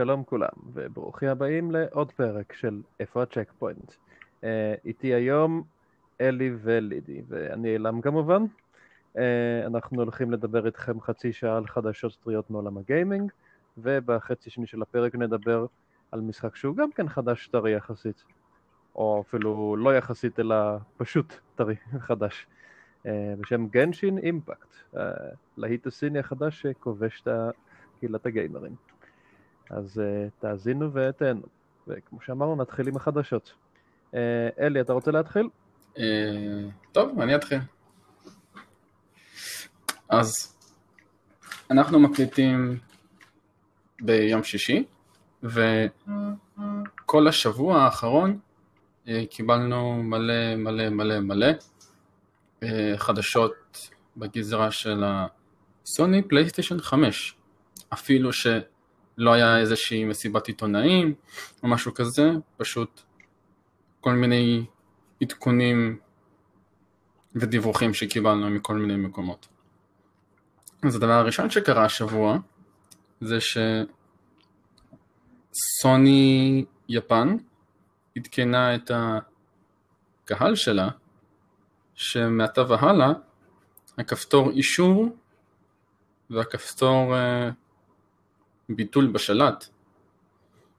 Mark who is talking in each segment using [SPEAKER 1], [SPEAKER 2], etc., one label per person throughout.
[SPEAKER 1] שלום כולם, וברוכים הבאים לעוד פרק של איפה הצ'ק פוינט. אה, איתי היום אלי ולידי, ואני אילם כמובן. אה, אנחנו הולכים לדבר איתכם חצי שעה על חדשות טריות מעולם הגיימינג, ובחצי שני של הפרק נדבר על משחק שהוא גם כן חדש טרי יחסית, או אפילו לא יחסית אלא פשוט טרי חדש, אה, בשם Genshin Impact, להיט הסיני החדש שכובש את קהילת הגיימרים. אז uh, תאזינו ותהנו. וכמו שאמרנו, נתחיל עם החדשות. Uh, אלי, אתה רוצה להתחיל?
[SPEAKER 2] Uh, טוב, אני אתחיל. אז אנחנו מקליטים ביום שישי, וכל השבוע האחרון uh, קיבלנו מלא מלא מלא מלא uh, חדשות בגזרה של הסוני פלייסטיישן 5. אפילו שלא היה איזושהי מסיבת עיתונאים או משהו כזה, פשוט כל מיני עדכונים ודיווחים שקיבלנו מכל מיני מקומות. אז הדבר הראשון שקרה השבוע זה שסוני יפן עדכנה את הקהל שלה שמעתה והלאה הכפתור אישור והכפתור uh, ביטול בשלט,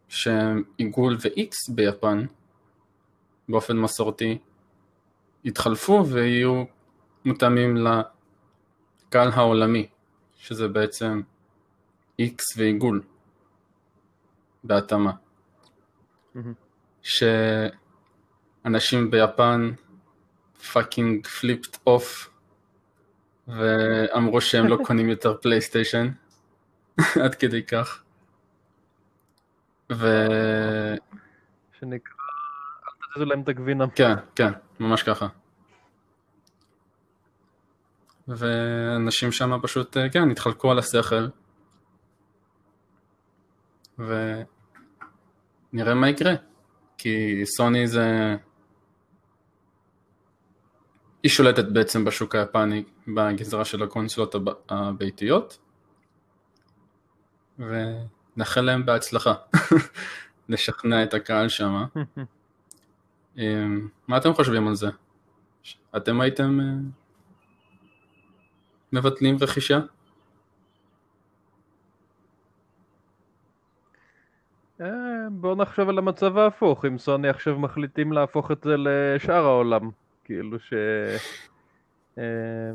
[SPEAKER 2] שעיגול ו-X ביפן באופן מסורתי יתחלפו ויהיו מותאמים לקהל העולמי, שזה בעצם X ועיגול בהתאמה. שאנשים ביפן fucking flipped off ואמרו שהם לא קונים יותר פלייסטיישן עד כדי כך. ו...
[SPEAKER 1] שנקרא, אל תזיזו להם את הגבינה.
[SPEAKER 2] כן, כן, ממש ככה. ואנשים שם פשוט, אה, כן, התחלקו על השכל. ונראה מה יקרה. כי סוני זה... היא שולטת בעצם בשוק היפני בגזרה של הקונסולות הביתיות. ונאחל להם בהצלחה, לשכנע את הקהל שם. אמ, מה אתם חושבים על זה? אתם הייתם אה, מבטלים רכישה?
[SPEAKER 1] אה, בואו נחשוב על המצב ההפוך, אם סוני עכשיו מחליטים להפוך את זה לשאר העולם, כאילו ש... אה,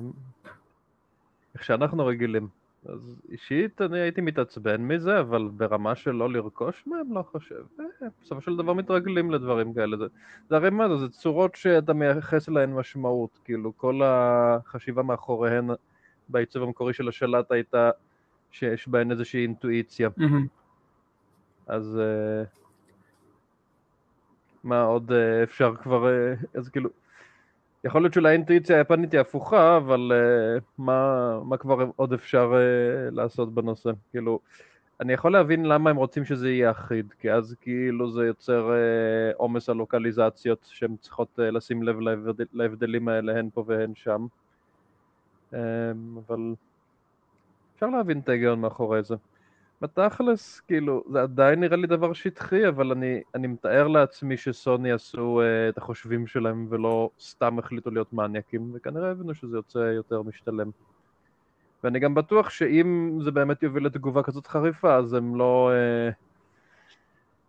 [SPEAKER 1] איך שאנחנו רגילים. אז אישית אני הייתי מתעצבן מזה, אבל ברמה של לא לרכוש מהם לא חושב. אה, בסופו של דבר מתרגלים לדברים כאלה. זה, זה הרי מה זה, זה צורות שאתה מייחס להן משמעות. כאילו כל החשיבה מאחוריהן בעיצוב המקורי של השלט הייתה שיש בהן איזושהי אינטואיציה. Mm-hmm. אז אה, מה עוד אה, אפשר כבר, אז כאילו... יכול להיות שאולי האינטואיציה היפנית היא הפוכה, אבל uh, מה, מה כבר עוד אפשר uh, לעשות בנושא? כאילו, אני יכול להבין למה הם רוצים שזה יהיה אחיד, כי אז כאילו זה יוצר אה, עומס uh, על לוקליזציות שהן צריכות uh, לשים לב להבדל, להבדלים האלה הן פה והן שם. Um, אבל אפשר להבין את ההיגיון מאחורי זה. בתכלס, כאילו, זה עדיין נראה לי דבר שטחי, אבל אני, אני מתאר לעצמי שסוני עשו uh, את החושבים שלהם ולא סתם החליטו להיות מניאקים, וכנראה הבינו שזה יוצא יותר משתלם. ואני גם בטוח שאם זה באמת יוביל לתגובה כזאת חריפה, אז הם לא, uh,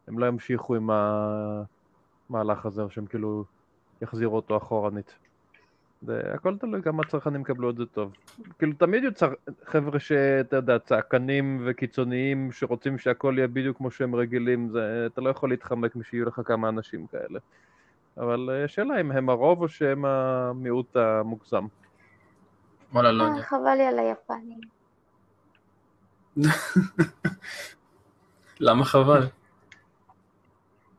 [SPEAKER 1] הם לא ימשיכו עם המהלך הזה, או שהם כאילו יחזירו אותו אחורנית. זה הכל תלוי כמה צרכנים יקבלו את זה טוב. כאילו תמיד יהיו צר... חבר'ה שאתה יודע, צעקנים וקיצוניים שרוצים שהכל יהיה בדיוק כמו שהם רגילים, זה... אתה לא יכול להתחמק משיהיו לך כמה אנשים כאלה. אבל אה, השאלה אם הם הרוב או שהם המיעוט המוגזם.
[SPEAKER 2] וואלה, לא יודע.
[SPEAKER 3] אה, חבל לי על היפנים.
[SPEAKER 2] למה חבל?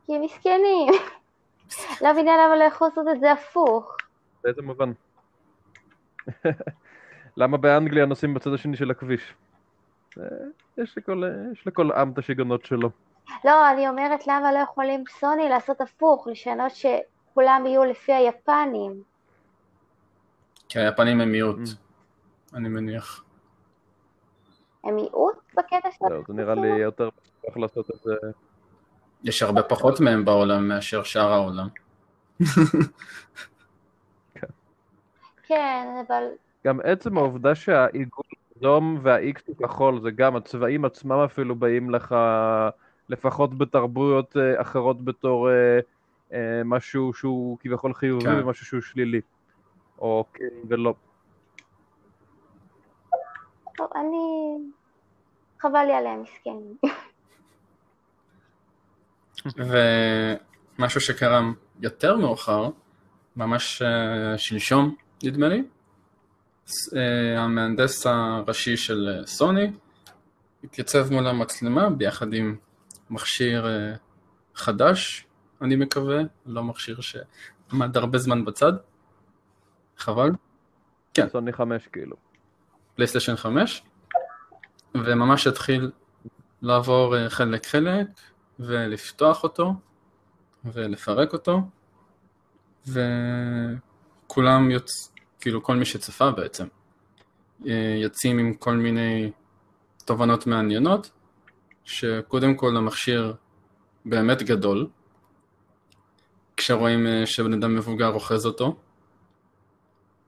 [SPEAKER 3] כי הם מסכנים. לא מבינה למה לא יכול לעשות את זה הפוך.
[SPEAKER 1] באיזה מובן? למה באנגליה נוסעים בצד השני של הכביש? אה, יש לכל, יש לכל עם את השיגעונות שלו.
[SPEAKER 3] לא, אני אומרת למה לא יכולים סוני לעשות הפוך, לשנות שכולם יהיו לפי היפנים.
[SPEAKER 2] כי היפנים הם מיעוט, mm. אני מניח.
[SPEAKER 3] הם מיעוט בקטע של
[SPEAKER 1] זהו, זה נראה לי יותר איך לעשות את זה.
[SPEAKER 2] יש הרבה פחות מהם בעולם מאשר שאר העולם.
[SPEAKER 3] כן, אבל
[SPEAKER 1] גם עצם העובדה שהעיגול אדום וה-X הוא כחול, זה גם, הצבעים עצמם אפילו באים לך, לפחות בתרבויות אה, אחרות בתור אה, אה, משהו שהוא כביכול חיובי
[SPEAKER 2] כן.
[SPEAKER 1] ומשהו שהוא שלילי. או כן ולא.
[SPEAKER 3] טוב, אני... חבל לי עליהם, מסכנים.
[SPEAKER 2] ומשהו שקרה יותר מאוחר, ממש אה, שלשום נדמה לי, אה, המהנדס הראשי של אה, סוני התייצב מול המצלמה ביחד עם מכשיר אה, חדש, אני מקווה, לא מכשיר שעמד הרבה זמן בצד, חבל, כן.
[SPEAKER 1] סוני 5 כאילו.
[SPEAKER 2] פלייסטיישן 5, וממש התחיל לעבור חלק חלק, ולפתוח אותו, ולפרק אותו, וכולם יוצ... כאילו כל מי שצפה בעצם, אה, יוצאים עם כל מיני תובנות מעניינות, שקודם כל המכשיר באמת גדול, כשרואים אה, שבן אדם מבוגר אוחז אותו,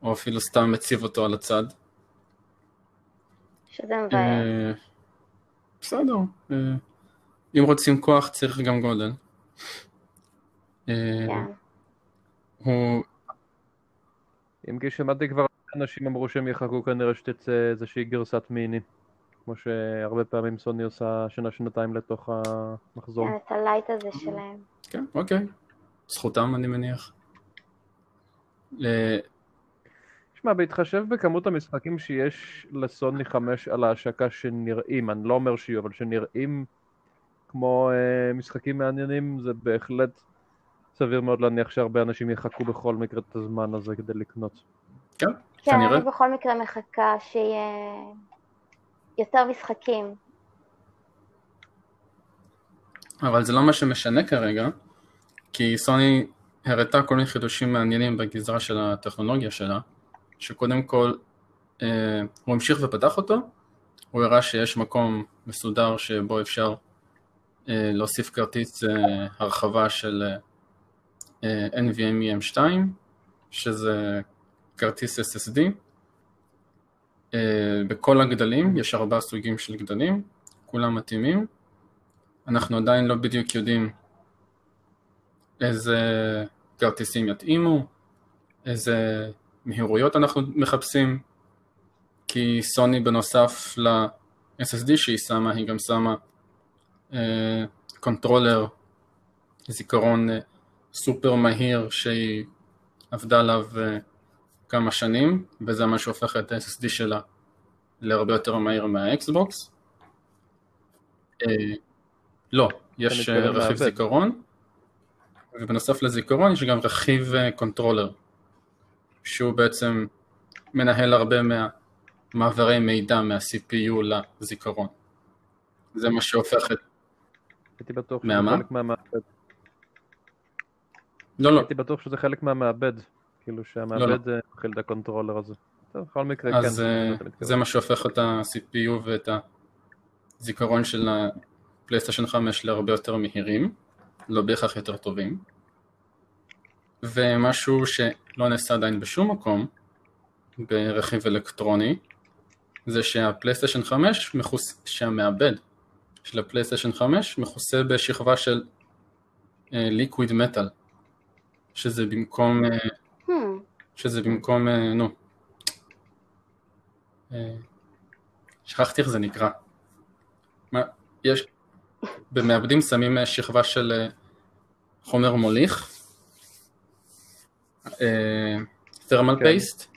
[SPEAKER 2] או אפילו סתם מציב אותו על הצד.
[SPEAKER 3] שזה מבאס.
[SPEAKER 2] אה, בסדר. אם רוצים כוח צריך גם גודל.
[SPEAKER 3] כן.
[SPEAKER 2] הוא,
[SPEAKER 1] אם כי שמעתי כבר אנשים אמרו שהם יחכו כנראה שתצא איזושהי גרסת מיני. כמו שהרבה פעמים סוני עושה שנה-שנתיים לתוך המחזור.
[SPEAKER 3] כן, את הלייט הזה שלהם.
[SPEAKER 2] כן, אוקיי. זכותם אני מניח. ל-
[SPEAKER 1] שמע, בהתחשב בכמות המשחקים שיש לסוני 5 על ההשקה שנראים, אני לא אומר שיהיו, אבל שנראים כמו אה, משחקים מעניינים, זה בהחלט סביר מאוד להניח שהרבה אנשים יחכו בכל מקרה את הזמן הזה כדי לקנות.
[SPEAKER 2] כן,
[SPEAKER 3] כן,
[SPEAKER 2] כנראה.
[SPEAKER 3] אני בכל מקרה מחכה שיהיה יותר משחקים.
[SPEAKER 2] אבל זה לא מה שמשנה כרגע, כי סוני הראתה כל מיני חידושים מעניינים בגזרה של הטכנולוגיה שלה, שקודם כל אה, הוא המשיך ופתח אותו, הוא הראה שיש מקום מסודר שבו אפשר אה, להוסיף כרטיס אה, הרחבה של אה, NVMe M2, שזה כרטיס SSD. אה, בכל הגדלים, יש ארבעה סוגים של גדלים, כולם מתאימים. אנחנו עדיין לא בדיוק יודעים איזה כרטיסים יתאימו, איזה מהירויות אנחנו מחפשים, כי סוני בנוסף ל-SSD שהיא שמה, היא גם שמה אה, controller זיכרון אה, סופר מהיר שהיא עבדה עליו אה, כמה שנים, וזה מה שהופך את ה-SSD שלה להרבה יותר מהיר מהאקסבוקס. אה, לא, יש אה, רכיב. זיכרון, ובנוסף לזיכרון יש גם רכיב controller, שהוא בעצם מנהל הרבה מהמעברי מידע מה-CPU לזיכרון. זה מה שהופך את...
[SPEAKER 1] הייתי בטוח שזה? חלק מהמעבד.
[SPEAKER 2] לא, לא,
[SPEAKER 1] הייתי בטוח שזה חלק מהמעבד. כאילו שהמעבד אה, מכיל את ה controller הזה. טוב, בכל מקרה, כן.
[SPEAKER 2] אז אה,
[SPEAKER 1] מתכוון.
[SPEAKER 2] זה מה שהופך את ה-CPU ואת הזיכרון של הפלייסטיישן 5 להרבה יותר מהירים, לא בהכרח יותר טובים. ומשהו שלא נעשה עדיין בשום מקום ברכיב אלקטרוני, זה שהפלייסטיישן 5 מכוס... שהמעבד של הפלייסטיישן 5 מכוסה בשכבה של ליקוויד מטאל, שזה במקום, אה,
[SPEAKER 3] Hmm,
[SPEAKER 2] שזה במקום, אה, נו, אה, שכחתי איך זה נקרא. מה, יש, במעבדים שמים שכבה של חומר מוליך, תרמל
[SPEAKER 1] כן.
[SPEAKER 2] פייסט,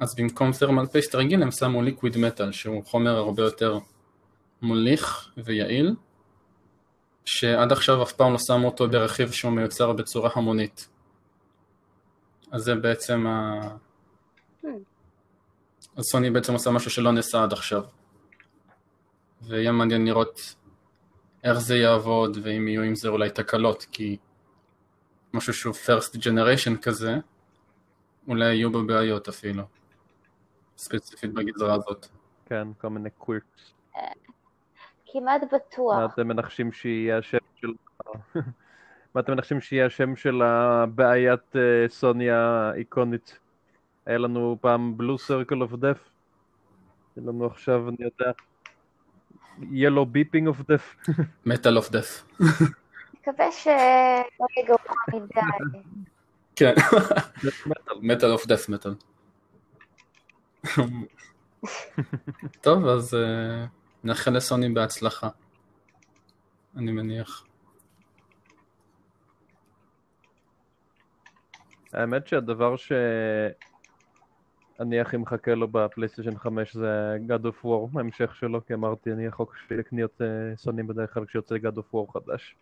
[SPEAKER 2] אז במקום תרמל פייסט רגיל הם שמו ליקוויד מטאל שהוא חומר הרבה יותר מוליך ויעיל, שעד עכשיו אף פעם לא שמו אותו ברכיב שהוא מיוצר בצורה המונית. אז זה בעצם ה...
[SPEAKER 3] Hmm.
[SPEAKER 2] אז סוני בעצם עושה משהו שלא נעשה עד עכשיו. ויהיה מעניין לראות איך זה יעבוד, ואם יהיו עם זה אולי תקלות, כי משהו שהוא first generation כזה, אולי יהיו בו בעיות אפילו, ספציפית בגזרה הזאת.
[SPEAKER 1] כן, כל מיני quirks.
[SPEAKER 3] כמעט
[SPEAKER 1] מה
[SPEAKER 3] בטוח.
[SPEAKER 1] אתם מנחשים שיהיה השם של... מה אתם מנחשים שיהיה השם של הבעיית אה, סוני האיקונית? היה לנו פעם blue circle of death, יש לנו עכשיו, אני יודע, yellow beeping of death.
[SPEAKER 2] metal of death.
[SPEAKER 3] מקווה שלא מדי.
[SPEAKER 2] כן, metal of death metal. טוב, אז אה, נאחל לסוני בהצלחה. אני מניח.
[SPEAKER 1] האמת שהדבר שאני הכי מחכה לו בפלייסטיישן 5 זה God of War, ההמשך שלו, כי אמרתי, אני החוק שלי לקניות אה, סוני בדרך כלל כשיוצא God of War חדש.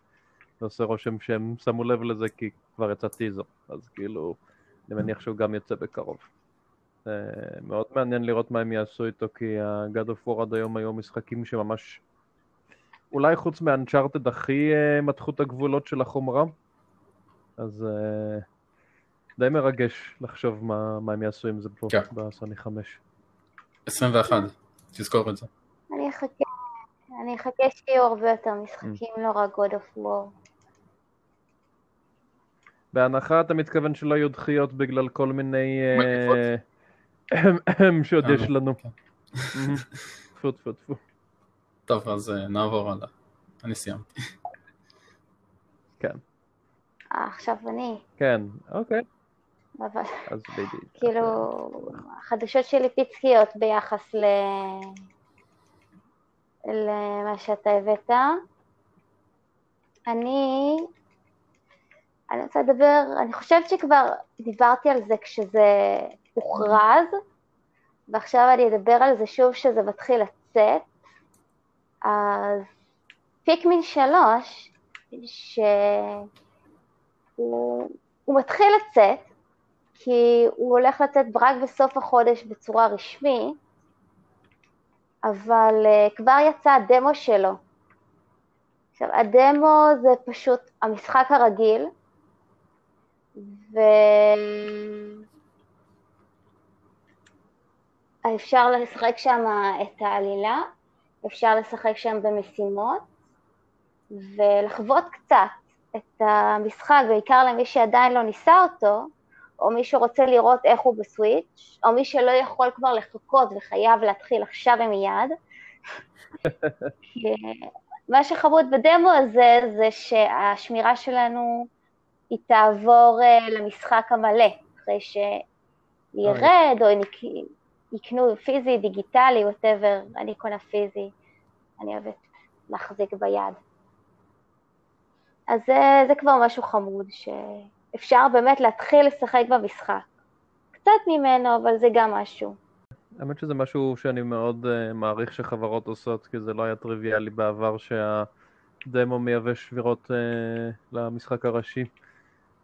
[SPEAKER 1] זה עושה רושם שהם שמו לב לזה כי כבר יצא טיזר, אז כאילו, אני מניח שהוא גם יוצא בקרוב. אה, מאוד מעניין לראות מה הם יעשו איתו, כי ה-God of War עד היום היו משחקים שממש... אולי חוץ מאנצ'ארטד הכי אה, מתחו את הגבולות של החומרה, אז אה, די מרגש לחשוב מה, מה הם יעשו עם זה פה
[SPEAKER 2] כן.
[SPEAKER 1] בסוני 5.
[SPEAKER 2] 21, תזכור את זה.
[SPEAKER 3] אני אחכה, אני אחכה שיהיו הרבה יותר משחקים, לא רק God of War.
[SPEAKER 1] בהנחה אתה מתכוון שלא יהיו דחיות בגלל כל מיני...
[SPEAKER 2] מגפות.
[SPEAKER 1] אה, שעוד
[SPEAKER 2] אה,
[SPEAKER 1] יש לנו.
[SPEAKER 2] כן.
[SPEAKER 1] טפו טפו טפו.
[SPEAKER 2] טוב, אז אה, נעבור הלאה. אני סיימתי.
[SPEAKER 1] כן,
[SPEAKER 3] אה, עכשיו אני,
[SPEAKER 1] כן, אוקיי.
[SPEAKER 3] אבל
[SPEAKER 1] אז בדיוק.
[SPEAKER 3] כאילו, החדשות שלי פיצקיות ביחס ל... למה שאתה הבאת. אני, אני רוצה לדבר, אני חושבת שכבר דיברתי על זה כשזה הוכרז, ועכשיו אני אדבר על זה שוב שזה מתחיל לצאת. אז פיקמין 3, שהוא הוא מתחיל לצאת, כי הוא הולך לצאת רק בסוף החודש בצורה רשמית, אבל uh, כבר יצא הדמו שלו. עכשיו, הדמו זה פשוט המשחק הרגיל, ואפשר לשחק שם את העלילה, אפשר לשחק שם במשימות, ולחוות קצת את המשחק, בעיקר למי שעדיין לא ניסה אותו, או מי שרוצה לראות איך הוא בסוויץ', או מי שלא יכול כבר לחכות וחייב להתחיל עכשיו ומיד. מה שחמוד בדמו הזה, זה שהשמירה שלנו היא תעבור אה, למשחק המלא, אחרי שירד, או יק- יקנו פיזי, דיגיטלי, ווטאבר, אני קונה פיזי, אני אוהבת להחזיק ביד. אז זה, זה כבר משהו חמוד, שאפשר באמת להתחיל לשחק במשחק. קצת ממנו, אבל זה גם משהו.
[SPEAKER 1] האמת שזה משהו שאני מאוד uh, מעריך שחברות עושות, כי זה לא היה טריוויאלי בעבר שהדמו מייבא שבירות uh, למשחק הראשי,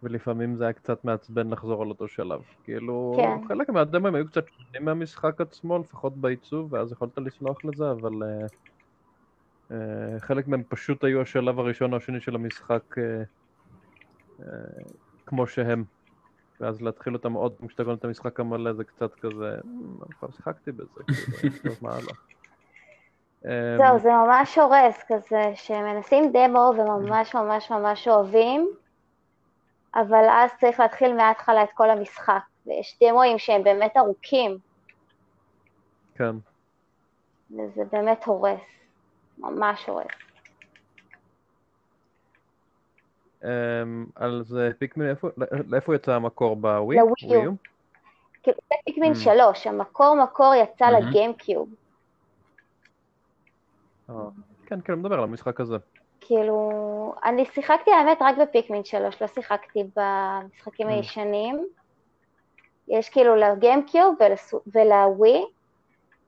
[SPEAKER 1] ולפעמים זה היה קצת מעצבן לחזור על אותו שלב. כאילו,
[SPEAKER 3] כן.
[SPEAKER 1] חלק מהדמו הם היו קצת שונים מהמשחק עצמו, לפחות בעיצוב, ואז יכולת לסלוח לזה, אבל uh, uh, חלק מהם פשוט היו השלב הראשון או השני של המשחק uh, uh, כמו שהם. ואז להתחיל אותם עוד פעם כשאתה קונה את המשחק המלא זה קצת כזה, "מ, כבר שיחקתי בזה, כאילו, טוב, מה הלאה. אמ,
[SPEAKER 3] זהו, זה ממש הורס כזה, שמנסים דמו וממש ממש ממש אוהבים, אבל אז צריך להתחיל מההתחלה את כל המשחק. ויש דמוים שהם באמת ארוכים,
[SPEAKER 1] כן,
[SPEAKER 3] וזה באמת הורס. ממש הורס.
[SPEAKER 1] אמ, אז פיקמין, איפה- לא- לאיפה יצא המקור בווי?
[SPEAKER 3] לווי
[SPEAKER 1] ווי
[SPEAKER 3] יו. כאילו, זה פיקמין
[SPEAKER 1] Mm.
[SPEAKER 3] 3, המקור מקור יצא
[SPEAKER 2] Mhm.
[SPEAKER 3] לגיימקיוב.
[SPEAKER 1] אה, כן, כן, אני מדבר על המשחק הזה.
[SPEAKER 3] כאילו, אני שיחקתי האמת רק בפיקמין 3, לא שיחקתי במשחקים
[SPEAKER 1] Mm.
[SPEAKER 3] הישנים. יש כאילו לגיימקיוב ולווי,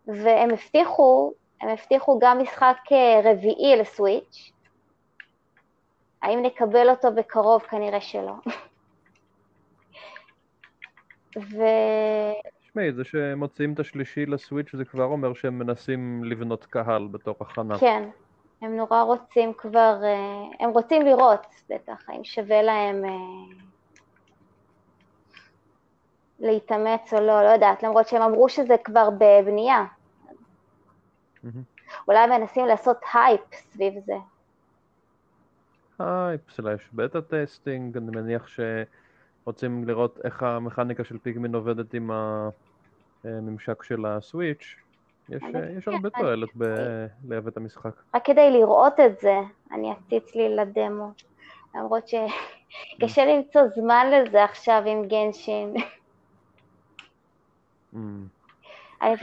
[SPEAKER 3] והם הבטיחו, הם הבטיחו גם משחק אה, רביעי לסוויץ'. האם נקבל אותו בקרוב? כנראה שלא. ו...
[SPEAKER 1] תשמעי, זה שמוציאים את השלישי לסוויץ' זה כבר אומר שהם מנסים לבנות קהל בתור הכנה.
[SPEAKER 3] כן, הם נורא רוצים כבר, אה, הם רוצים לראות בטח, האם שווה להם אה, להתאמץ או לא, לא יודעת, למרות שהם אמרו שזה כבר בבנייה. אולי מנסים לעשות הייפ סביב זה.
[SPEAKER 1] hype slash beta testing, אני מניח שרוצים לראות איך המכניקה של Pikmin עובדת עם הממשק של ה Switch. יש,
[SPEAKER 3] אני-
[SPEAKER 1] יש הרבה תועלת בלייבא את המשחק.
[SPEAKER 3] רק כדי לראות את זה, אני אציץ לי לדמו. למרות שקשה למצוא זמן לזה עכשיו עם גנשין.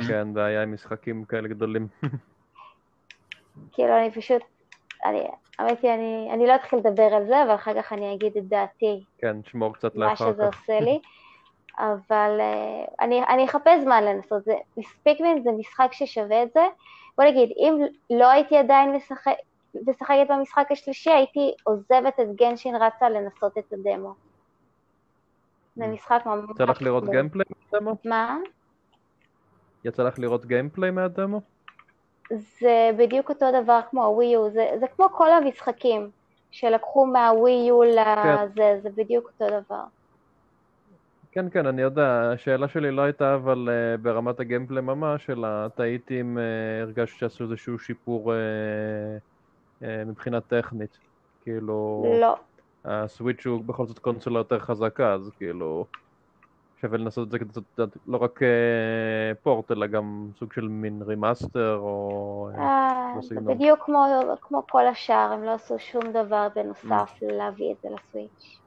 [SPEAKER 1] כן, בעיה עם משחקים כאלה גדולים.
[SPEAKER 3] כאילו, אני פשוט, אני, האמת היא, אני, אני לא אתחיל לדבר על זה, ואחר כך אני אגיד את דעתי,
[SPEAKER 1] כן, שמור קצת
[SPEAKER 3] מה
[SPEAKER 1] לאחר
[SPEAKER 3] שזה
[SPEAKER 1] כך.
[SPEAKER 3] עושה לי, אבל אה, אני, אני אחפש זמן לנסות, זה, ספיקמן זה משחק ששווה את זה, בוא נגיד, אם לא הייתי עדיין משחק, משחקת במשחק השלישי, הייתי עוזבת את Genshin רצה לנסות את הדמו. זה
[SPEAKER 1] אמ.
[SPEAKER 3] משחק ממש...
[SPEAKER 1] יצא לך לראות. gameplay מהדמו?
[SPEAKER 3] מה?
[SPEAKER 1] יצא לך לראות gameplay מהדמו?
[SPEAKER 3] זה בדיוק אותו דבר כמו הווי יו, זה, זה כמו כל המשחקים שלקחו מהווי יו לזה, זה בדיוק אותו דבר.
[SPEAKER 1] כן, כן, אני יודע, השאלה שלי לא הייתה אבל אה, ברמת ה gameplay ממש, אלא תהיתי אם אה, הרגשת שעשו איזשהו שיפור אה, אה, מבחינה טכנית. כאילו,
[SPEAKER 3] לא,
[SPEAKER 1] ה Switch הוא בכל זאת קונסולה יותר חזקה, אז כאילו, שווה לנסות את זה כדי לעשות לא רק אה, port, אלא גם סוג של מין remaster, או...
[SPEAKER 3] זה. בדיוק כמו, כמו כל השאר, הם לא עשו שום דבר בנוסף להביא את זה ל Switch.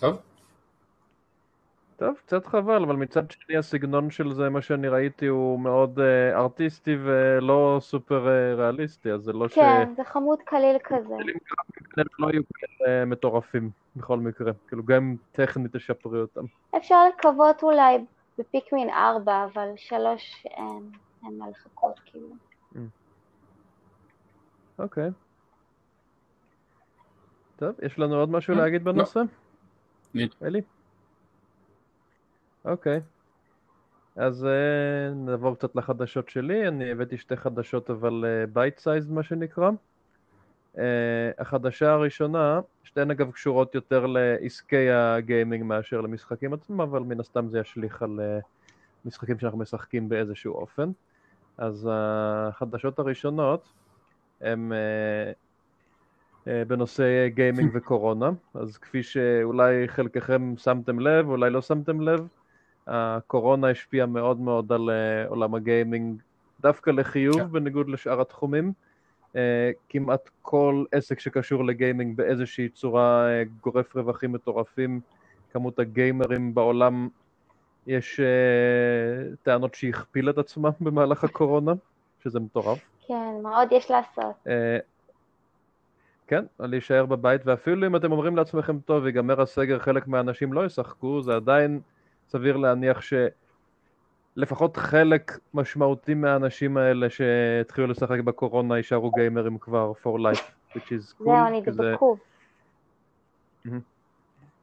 [SPEAKER 2] טוב,
[SPEAKER 1] טוב, קצת חבל, אבל מצד שני הסגנון של זה, מה שאני ראיתי, הוא מאוד אה, ארטיסטי ולא סופר אה, ריאליסטי, אז זה לא ש...
[SPEAKER 3] כן, זה חמוד קליל כזה.
[SPEAKER 1] לא יהיו כאלה מטורפים בכל מקרה. כאילו גם טכנית תשפרי אותם.
[SPEAKER 3] אפשר לקוות אולי בפיקמין 4, אבל 3 אין, אין מה לחכות כאילו.
[SPEAKER 1] אוקיי. טוב, יש לנו עוד משהו
[SPEAKER 2] אה,
[SPEAKER 1] להגיד
[SPEAKER 2] לא.
[SPEAKER 1] בנושא? אלי? אוקיי. אז אה, נעבור קצת לחדשות שלי. אני הבאתי שתי חדשות, אבל bite size מה שנקרא. אה, החדשה הראשונה, שתיהן אגב קשורות יותר לעסקי הגיימינג מאשר למשחקים עצמם, אבל מן הסתם זה ישליך על אה, משחקים שאנחנו משחקים באיזשהו אופן. אז החדשות הראשונות הם אה, אה, בנושא גיימינג וקורונה. אז כפי שאולי חלקכם שמתם לב, אולי לא שמתם לב, הקורונה השפיעה מאוד מאוד על אה, עולם הגיימינג, דווקא לחיוב
[SPEAKER 2] כן.
[SPEAKER 1] בניגוד לשאר התחומים. אה, כמעט כל עסק שקשור לגיימינג באיזושהי צורה אה, גורף רווחים מטורפים. כמות הגיימרים בעולם, יש אה, טענות שהיא הכפילה את עצמה במהלך הקורונה, שזה מטורף.
[SPEAKER 3] כן, מה עוד יש לעשות?
[SPEAKER 1] כן, להישאר בבית, ואפילו אם אתם אומרים לעצמכם, טוב, ייגמר הסגר, חלק מהאנשים לא ישחקו, זה עדיין סביר להניח שלפחות חלק משמעותי מהאנשים האלה שהתחילו לשחק בקורונה יישארו גיימרים כבר for life, which is cool,
[SPEAKER 3] זהו,
[SPEAKER 1] זה,
[SPEAKER 3] נדבקו.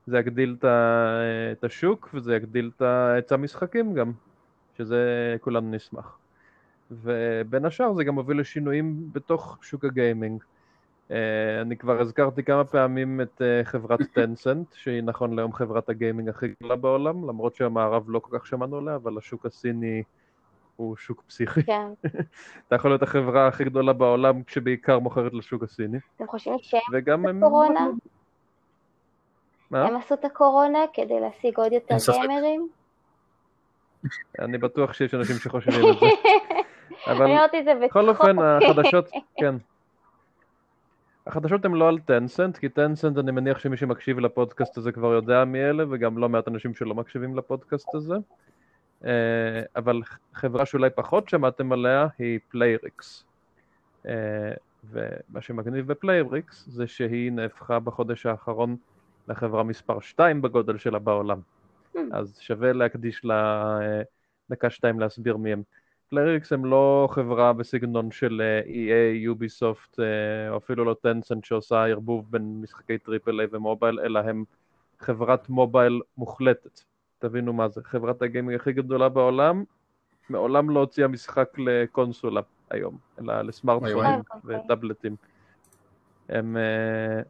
[SPEAKER 1] זה יגדיל את השוק וזה יגדיל את היצע המשחקים גם, שזה כולנו נשמח. ובין השאר זה גם מוביל לשינויים בתוך שוק הגיימינג. אה, אני כבר הזכרתי כמה פעמים את אה, חברת טנסנט, שהיא נכון להיום חברת הגיימינג הכי גדולה בעולם, למרות שהמערב לא כל כך שמענו עליה, אבל השוק הסיני הוא שוק פסיכי.
[SPEAKER 3] כן.
[SPEAKER 1] אתה יכול להיות החברה הכי גדולה בעולם, כשבעיקר מוכרת לשוק הסיני.
[SPEAKER 3] אתם חושבים שהם
[SPEAKER 1] וגם הם...
[SPEAKER 3] קורונה?
[SPEAKER 1] מה?
[SPEAKER 3] הם עשו את הקורונה כדי להשיג עוד יותר. גיימרים?
[SPEAKER 1] אני בטוח שיש אנשים שחושבים את זה. אבל
[SPEAKER 3] אני אמרתי את זה בצחוק.
[SPEAKER 1] בכל אופן, החדשות, כן. החדשות הן לא על טנסנט, כי טנסנט, אני מניח שמי שמקשיב לפודקאסט הזה כבר יודע מי אלה, וגם לא מעט אנשים שלא מקשיבים לפודקאסט הזה. אה, אבל חברה שאולי פחות שמעתם עליה היא Playrix. אה, ומה שמגניב ב Playrix זה שהיא נהפכה בחודש האחרון לחברה מספר 2 בגודל שלה בעולם.
[SPEAKER 3] אממ.
[SPEAKER 1] אז שווה להקדיש לה אה, דקה שתיים להסביר מי הם. Playrix הם לא חברה בסגנון של אה, EA, Ubisoft, אה, או אפילו לא Tencent שעושה ערבוב בין משחקי triple A ו mobile, אלא הם חברת מובייל מוחלטת. תבינו מה זה, חברת הגיימינג הכי גדולה בעולם, מעולם לא הוציאה משחק לקונסולה היום, אלא לסמארטפונים. וטאבלטים. הם, אה,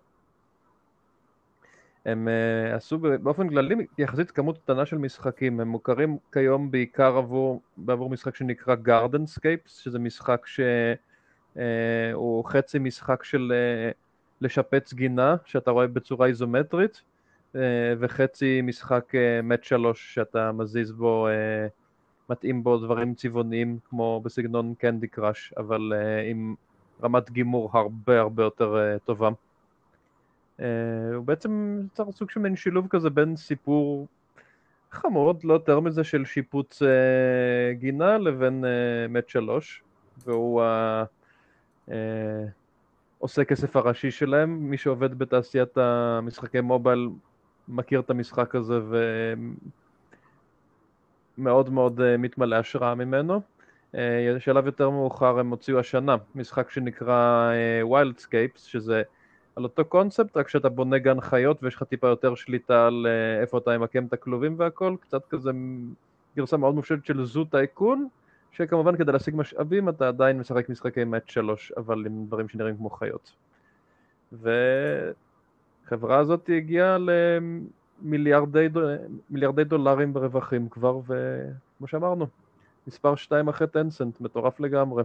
[SPEAKER 1] הם uh, עשו באופן כללי יחסית כמות קטנה של משחקים, הם מוכרים כיום בעיקר עבור, בעבור משחק שנקרא Gardenscapes, שזה משחק שהוא uh, חצי משחק של uh, לשפץ גינה, שאתה רואה בצורה איזומטרית, uh, וחצי משחק מת uh, 3 שאתה מזיז בו, uh, מתאים בו דברים צבעוניים כמו בסגנון קנדי קראש, אבל uh, עם רמת גימור הרבה הרבה יותר uh, טובה. Uh, הוא בעצם יצר סוג של מין שילוב כזה בין סיפור חמוד, לא יותר מזה של שיפוץ uh, גינה לבין uh, מת שלוש, והוא uh, uh, עושה כסף הראשי שלהם, מי שעובד בתעשיית המשחקי מובייל מכיר את המשחק הזה ומאוד מאוד uh, מתמלא השראה ממנו. Uh, שלב יותר מאוחר הם הוציאו השנה משחק שנקרא uh, שזה על אותו קונספט, רק שאתה בונה גן חיות ויש לך טיפה יותר שליטה על אה, איפה אתה ממקם את הכלובים והכל, קצת כזה גרסה מאוד מופשטת של Zoo Tycoon, שכמובן כדי להשיג משאבים אתה עדיין משחק משחקי match 3, אבל עם דברים שנראים כמו חיות. והחברה הזאת הגיעה למיליארדי דול... דולרים ברווחים כבר, וכמו שאמרנו, מספר 2 אחרי Tencent, מטורף לגמרי.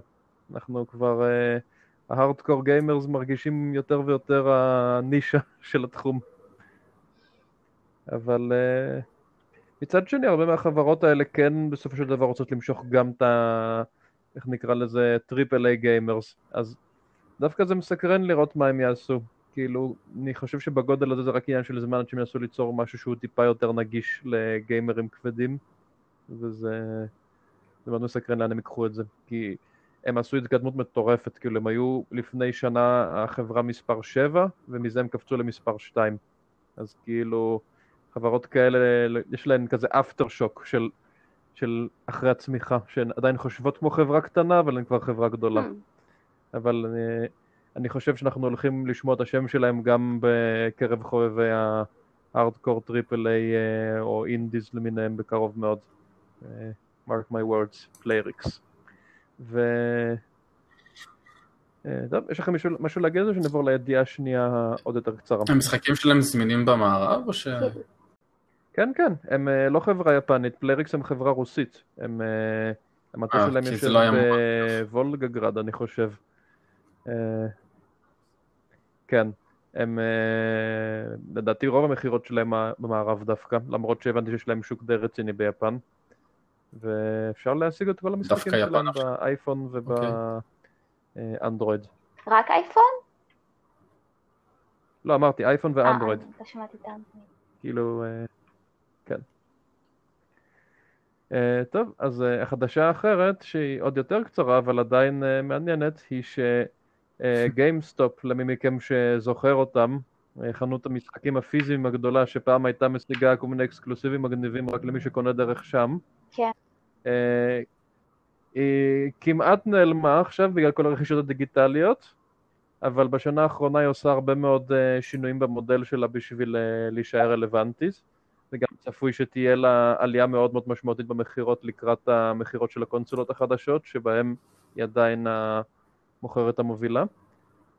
[SPEAKER 1] אנחנו כבר... אה, ה hardcore gamers מרגישים יותר ויותר הנישה של התחום. אבל אה, מצד שני, הרבה מהחברות האלה כן בסופו של דבר רוצות למשוך גם את ה... איך נקרא לזה? triple A gamers. אז דווקא זה מסקרן לראות מה הם יעשו. כאילו, אני חושב שבגודל הזה זה רק עניין של זמן עד שהם ינסו ליצור משהו שהוא טיפה יותר נגיש לגיימרים כבדים, וזה... זה מאוד מסקרן לאן הם ייקחו את זה. כי הם עשו התקדמות מטורפת, כאילו הם היו לפני שנה החברה מספר 7, ומזה הם קפצו למספר 2. אז כאילו, חברות כאלה, יש להן כזה after shock של, של אחרי הצמיחה, שהן עדיין חושבות כמו חברה קטנה, אבל הן כבר חברה גדולה. Hmm. אבל אני, אני חושב שאנחנו הולכים לשמוע את השם שלהם גם בקרב חובבי ה hardcore triple A או indies למיניהם בקרוב מאוד. אה, mark my words, פלייריקס. ו... אה, טוב, יש לכם משהו, להגיד או שנעבור לידיעה השנייה עוד יותר קצרה?
[SPEAKER 2] המשחקים שלהם זמינים במערב או ש...
[SPEAKER 1] כן, כן, הם אה, לא חברה יפנית, פלריקס הם חברה רוסית. הם... אה, המטה שלהם יושב לא בוולגגרד, אני חושב. כן, הם... לדעתי רוב המכירות שלהם במערב דווקא, למרות שהבנתי שיש להם שוק די רציני ביפן. ואפשר להשיג את כל המשחקים שלהם באייפון ובאנדרואיד.
[SPEAKER 3] אוקיי. רק אייפון?
[SPEAKER 1] לא, אמרתי אייפון ואנדרואיד.
[SPEAKER 3] אה, לא שמעתי את האנדרואיד.
[SPEAKER 1] כאילו, אה, כן. אה, טוב, אז החדשה האחרת, שהיא עוד יותר קצרה, אבל עדיין מעניינת, היא שגיימסטופ, למי מכם שזוכר אותם, חנות המשחקים הפיזיים הגדולה, שפעם הייתה משיגה כל מיני exclusiveים מגניבים רק למי שקונה דרך שם.
[SPEAKER 3] כן.
[SPEAKER 1] אה, היא כמעט נעלמה עכשיו בגלל כל הרכישות הדיגיטליות, אבל בשנה האחרונה היא עושה הרבה מאוד אה, שינויים במודל שלה בשביל אה, להישאר רלוונטית, וגם צפוי שתהיה לה עלייה מאוד מאוד משמעותית במכירות לקראת המכירות של הקונסולות החדשות, שבהן היא עדיין המוכרת המובילה.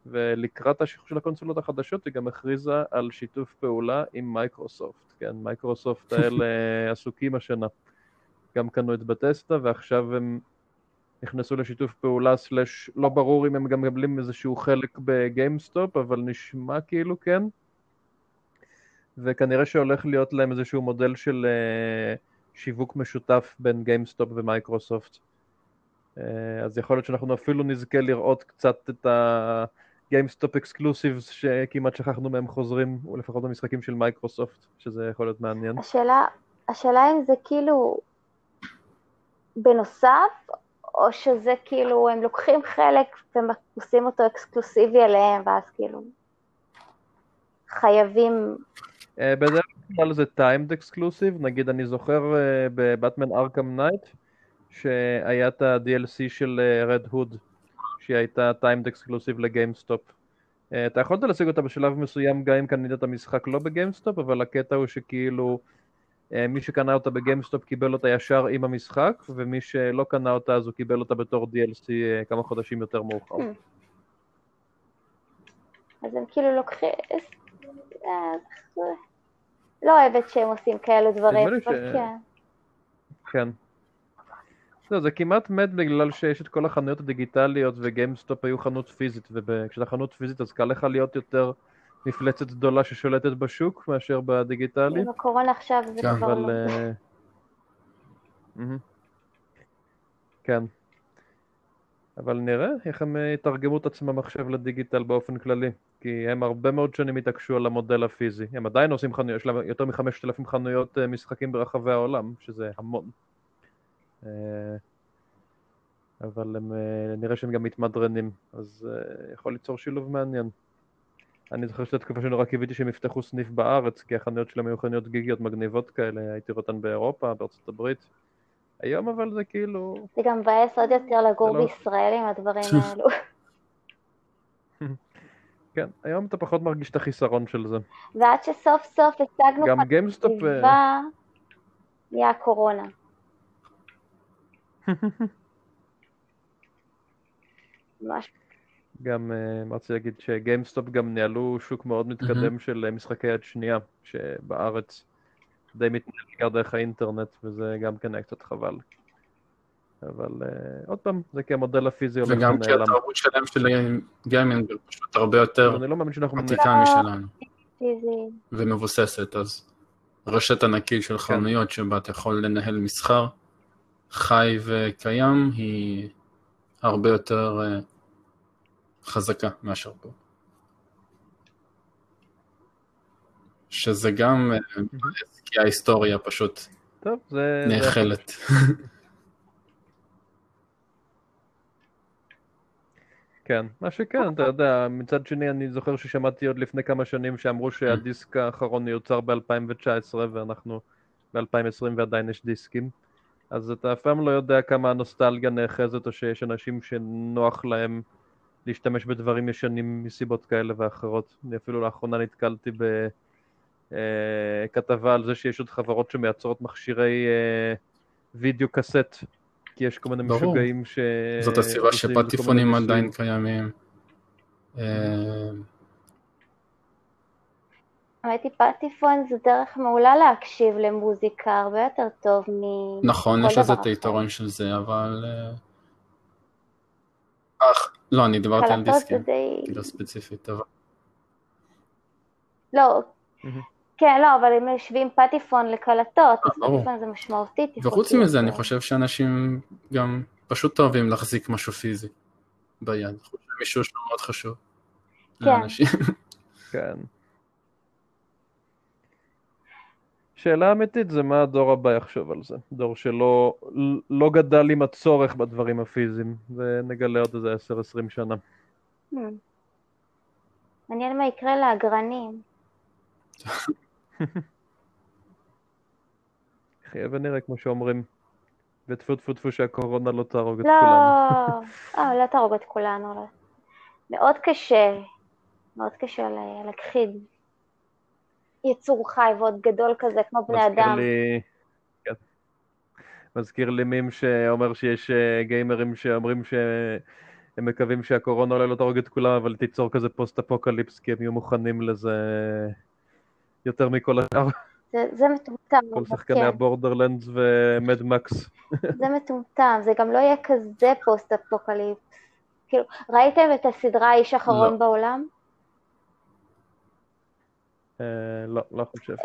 [SPEAKER 1] ולקראת השחרור של הקונסולות החדשות היא גם הכריזה על שיתוף פעולה עם מייקרוסופט, כן, מייקרוסופט האלה עסוקים השנה. גם קנו את בת'סדה ועכשיו הם נכנסו לשיתוף פעולה slash לא ברור אם הם גם מקבלים איזשהו חלק בגיימסטופ אבל נשמע כאילו כן וכנראה שהולך להיות להם איזשהו מודל של uh, שיווק משותף בין גיימסטופ ומייקרוסופט uh, אז יכול להיות שאנחנו אפילו נזכה לראות קצת את ה... גיימסטופ exclusives שכמעט שכחנו מהם חוזרים, או לפחות במשחקים של מייקרוסופט, שזה יכול להיות מעניין.
[SPEAKER 3] השאלה, השאלה אם זה כאילו בנוסף, או שזה כאילו, הם לוקחים חלק ועושים אותו אקסקלוסיבי עליהם, ואז כאילו חייבים...
[SPEAKER 1] אה, בדרך כלל זה timed exclusive, נגיד אני זוכר אה, בבטמן ארכם נייט, שהיה את ה-DLC של רד אה, הוד, שהיא הייתה timed exclusive לגיימסטופ. אתה יכולת להשיג אותה בשלב מסוים גם אם קנית את המשחק לא בגיימסטופ, אבל הקטע הוא שכאילו אה, מי שקנה אותה בגיימסטופ קיבל אותה ישר עם המשחק, ומי שלא קנה אותה אז הוא קיבל אותה בתור DLC אה, כמה חודשים יותר מאוחר. Hmm.
[SPEAKER 3] אז הם כאילו לוקחים... לא אוהבת שהם עושים כאלו דברים, אבל כן.
[SPEAKER 1] כן. לא, זה כמעט מת בגלל שיש את כל החנויות הדיגיטליות וגיימסטופ היו חנות פיזית, וכשאתה חנות פיזית אז קל לך להיות יותר מפלצת גדולה ששולטת בשוק מאשר בדיגיטלי.
[SPEAKER 3] עם הקורונה עכשיו זה
[SPEAKER 2] כן,
[SPEAKER 3] כבר
[SPEAKER 1] אבל...
[SPEAKER 3] לא.
[SPEAKER 1] אה. כן. אבל נראה איך הם אה, יתרגמו את עצמם עכשיו לדיגיטל באופן כללי. כי הם הרבה מאוד שנים התעקשו על המודל הפיזי. הם עדיין עושים חנויות, יש להם יותר מחמשת אלפים חנויות אה, משחקים ברחבי העולם, שזה המון. אבל הם, אה, נראה שהם גם מתמדרנים, אז יכול ליצור שילוב מעניין. אני זוכר שזו תקופה שנורא קיוויתי שהם יפתחו סניף בארץ, כי החנויות שלהם היו חנויות גיקיות מגניבות כאלה, הייתי רואה אותן באירופה, בארצות הברית. היום אבל זה כאילו...
[SPEAKER 3] זה גם מבאס עוד יותר לגור
[SPEAKER 1] לא-
[SPEAKER 3] בישראל עם הדברים האלו.
[SPEAKER 1] כן, היום אתה פחות מרגיש את החיסרון של זה.
[SPEAKER 3] ועד שסוף סוף השגנו
[SPEAKER 1] גם גיימסטופ... אה,
[SPEAKER 3] נהיה הקורונה. ממש
[SPEAKER 1] גם מה רציתי להגיד שגיימסטופ גם ניהלו שוק מאוד מתקדם של אה, משחקי יד שנייה, שבארץ די מתנהל בעיקר דרך האינטרנט, וזה גם כן היה קצת חבל. אבל אה, עוד פעם, זה כי המודל הפיזי הולך
[SPEAKER 2] וגם כי
[SPEAKER 1] ונעלם.
[SPEAKER 2] התרבות שלהם של גיימינג פשוט הרבה יותר
[SPEAKER 1] אני לא מאמין שאנחנו...
[SPEAKER 2] עתיקה משלנו
[SPEAKER 3] פיזי.
[SPEAKER 2] ומבוססת, אז רשת ענקית של חנויות שבה אתה יכול לנהל מסחר חי וקיים היא הרבה יותר חזקה מאשר פה. שזה גם אה, כי ההיסטוריה פשוט
[SPEAKER 1] טוב, זה...
[SPEAKER 2] נאכלת.
[SPEAKER 1] כן, מה שכן, אתה יודע, מצד שני אני זוכר ששמעתי עוד לפני כמה שנים שאמרו שהדיסק האחרון יוצר ב-2019 ואנחנו ב-2020 ועדיין יש דיסקים, אז אתה אף פעם לא יודע כמה הנוסטלגיה נאחזת או שיש אנשים שנוח להם להשתמש בדברים ישנים מסיבות כאלה ואחרות. אני אפילו לאחרונה נתקלתי בכתבה על זה שיש עוד חברות שמייצרות מכשירי אה, וידאו קסט, כי יש כל מיני
[SPEAKER 2] ברור.
[SPEAKER 1] משוגעים ש...
[SPEAKER 2] זאת הסיבה שפטיפונים. עדיין קיימים. אה,
[SPEAKER 3] האמת היא פטיפון זו דרך מעולה להקשיב למוזיקה, הרבה יותר טוב מ...
[SPEAKER 2] נכון, יש לזה את. היתרון של זה, אבל... אה, אך, לא, אני דיברתי על
[SPEAKER 3] קלטות זה
[SPEAKER 2] דיסקים,
[SPEAKER 3] די...
[SPEAKER 2] כאילו ספציפית, אבל...
[SPEAKER 3] לא. כן, לא, אבל אם משווים פטיפון לקלטות, אז
[SPEAKER 2] ברור.
[SPEAKER 3] פטיפון זה משמעותית.
[SPEAKER 2] וחוץ מזה. אני חושב שאנשים גם פשוט אוהבים להחזיק משהו פיזי ביד. חוץ ממישהו שהוא מאוד חשוב.
[SPEAKER 3] כן.
[SPEAKER 2] לאנשים.
[SPEAKER 1] כן. שאלה אמיתית זה מה הדור הבא יחשוב על זה. דור שלא לא גדל עם הצורך בדברים הפיזיים, ונגלה עוד איזה 10-20 שנה.
[SPEAKER 3] Hmm. מעניין מה יקרה לאגרנים.
[SPEAKER 1] חיה ונראה כמו שאומרים. וטפו טפו טפו שהקורונה לא תהרוג את
[SPEAKER 3] לא,
[SPEAKER 1] כולנו.
[SPEAKER 3] אה, לא תהרוג את כולנו. לא. מאוד קשה, מאוד קשה להכחיד יצור חי ועוד גדול כזה כמו בני אדם.
[SPEAKER 1] לי... כן. מזכיר לי מימז שאומר שיש אה, גיימרים שאומרים שהם מקווים שהקורונה אולי לא תהרוג את כולם, אבל תיצור כזה post apocalypse, כי הם יהיו מוכנים לזה יותר מכל השאר.
[SPEAKER 3] זה, זה מטומטם,
[SPEAKER 1] כל שחקני
[SPEAKER 3] כן,
[SPEAKER 1] הבורדרלנדס ומד מקס.
[SPEAKER 3] זה מטומטם, זה גם לא יהיה כזה פוסט אפוקליפס. כאילו, ראיתם את הסדרה האיש האחרון
[SPEAKER 2] לא.
[SPEAKER 3] בעולם?
[SPEAKER 1] אה, לא, לא חושב.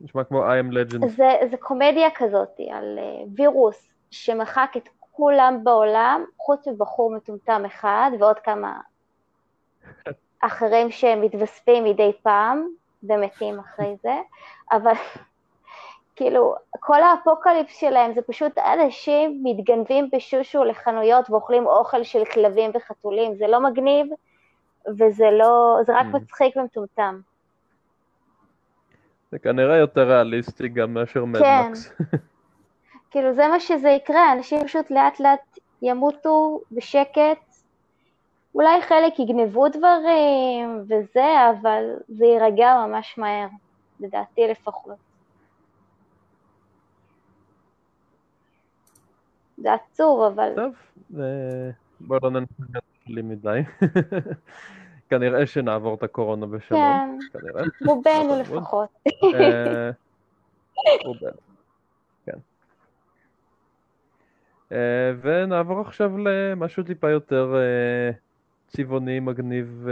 [SPEAKER 1] נשמע כמו I am legend.
[SPEAKER 3] זה, זה קומדיה כזאת על אה, וירוס שמחק את כולם בעולם, חוץ מבחור מטומטם אחד ועוד כמה אחרים שמתווספים מדי פעם ומתים אחרי זה, אבל כאילו כל ה apocalypse שלהם זה פשוט אנשים מתגנבים בשושו לחנויות ואוכלים אוכל של כלבים וחתולים, זה לא מגניב וזה לא, זה רק
[SPEAKER 1] Mm.
[SPEAKER 3] מצחיק ומטומטם.
[SPEAKER 1] זה כנראה יותר ריאליסטי גם מאשר
[SPEAKER 3] כן.
[SPEAKER 1] מקס.
[SPEAKER 3] כאילו זה מה שזה יקרה, אנשים פשוט לאט לאט ימותו בשקט, אולי חלק יגנבו דברים וזה, אבל זה יירגע ממש מהר, לדעתי לפחות. זה עצוב, אבל
[SPEAKER 1] טוב, אה, בואו לא ננסה לי מדי. כנראה שנעבור את הקורונה בשלום.
[SPEAKER 3] כן,
[SPEAKER 1] כנראה.
[SPEAKER 3] רובנו
[SPEAKER 1] חמוד.
[SPEAKER 3] לפחות.
[SPEAKER 1] אה, רובנו, כן. אה, ונעבור עכשיו למשהו טיפה יותר אה, צבעוני, מגניב.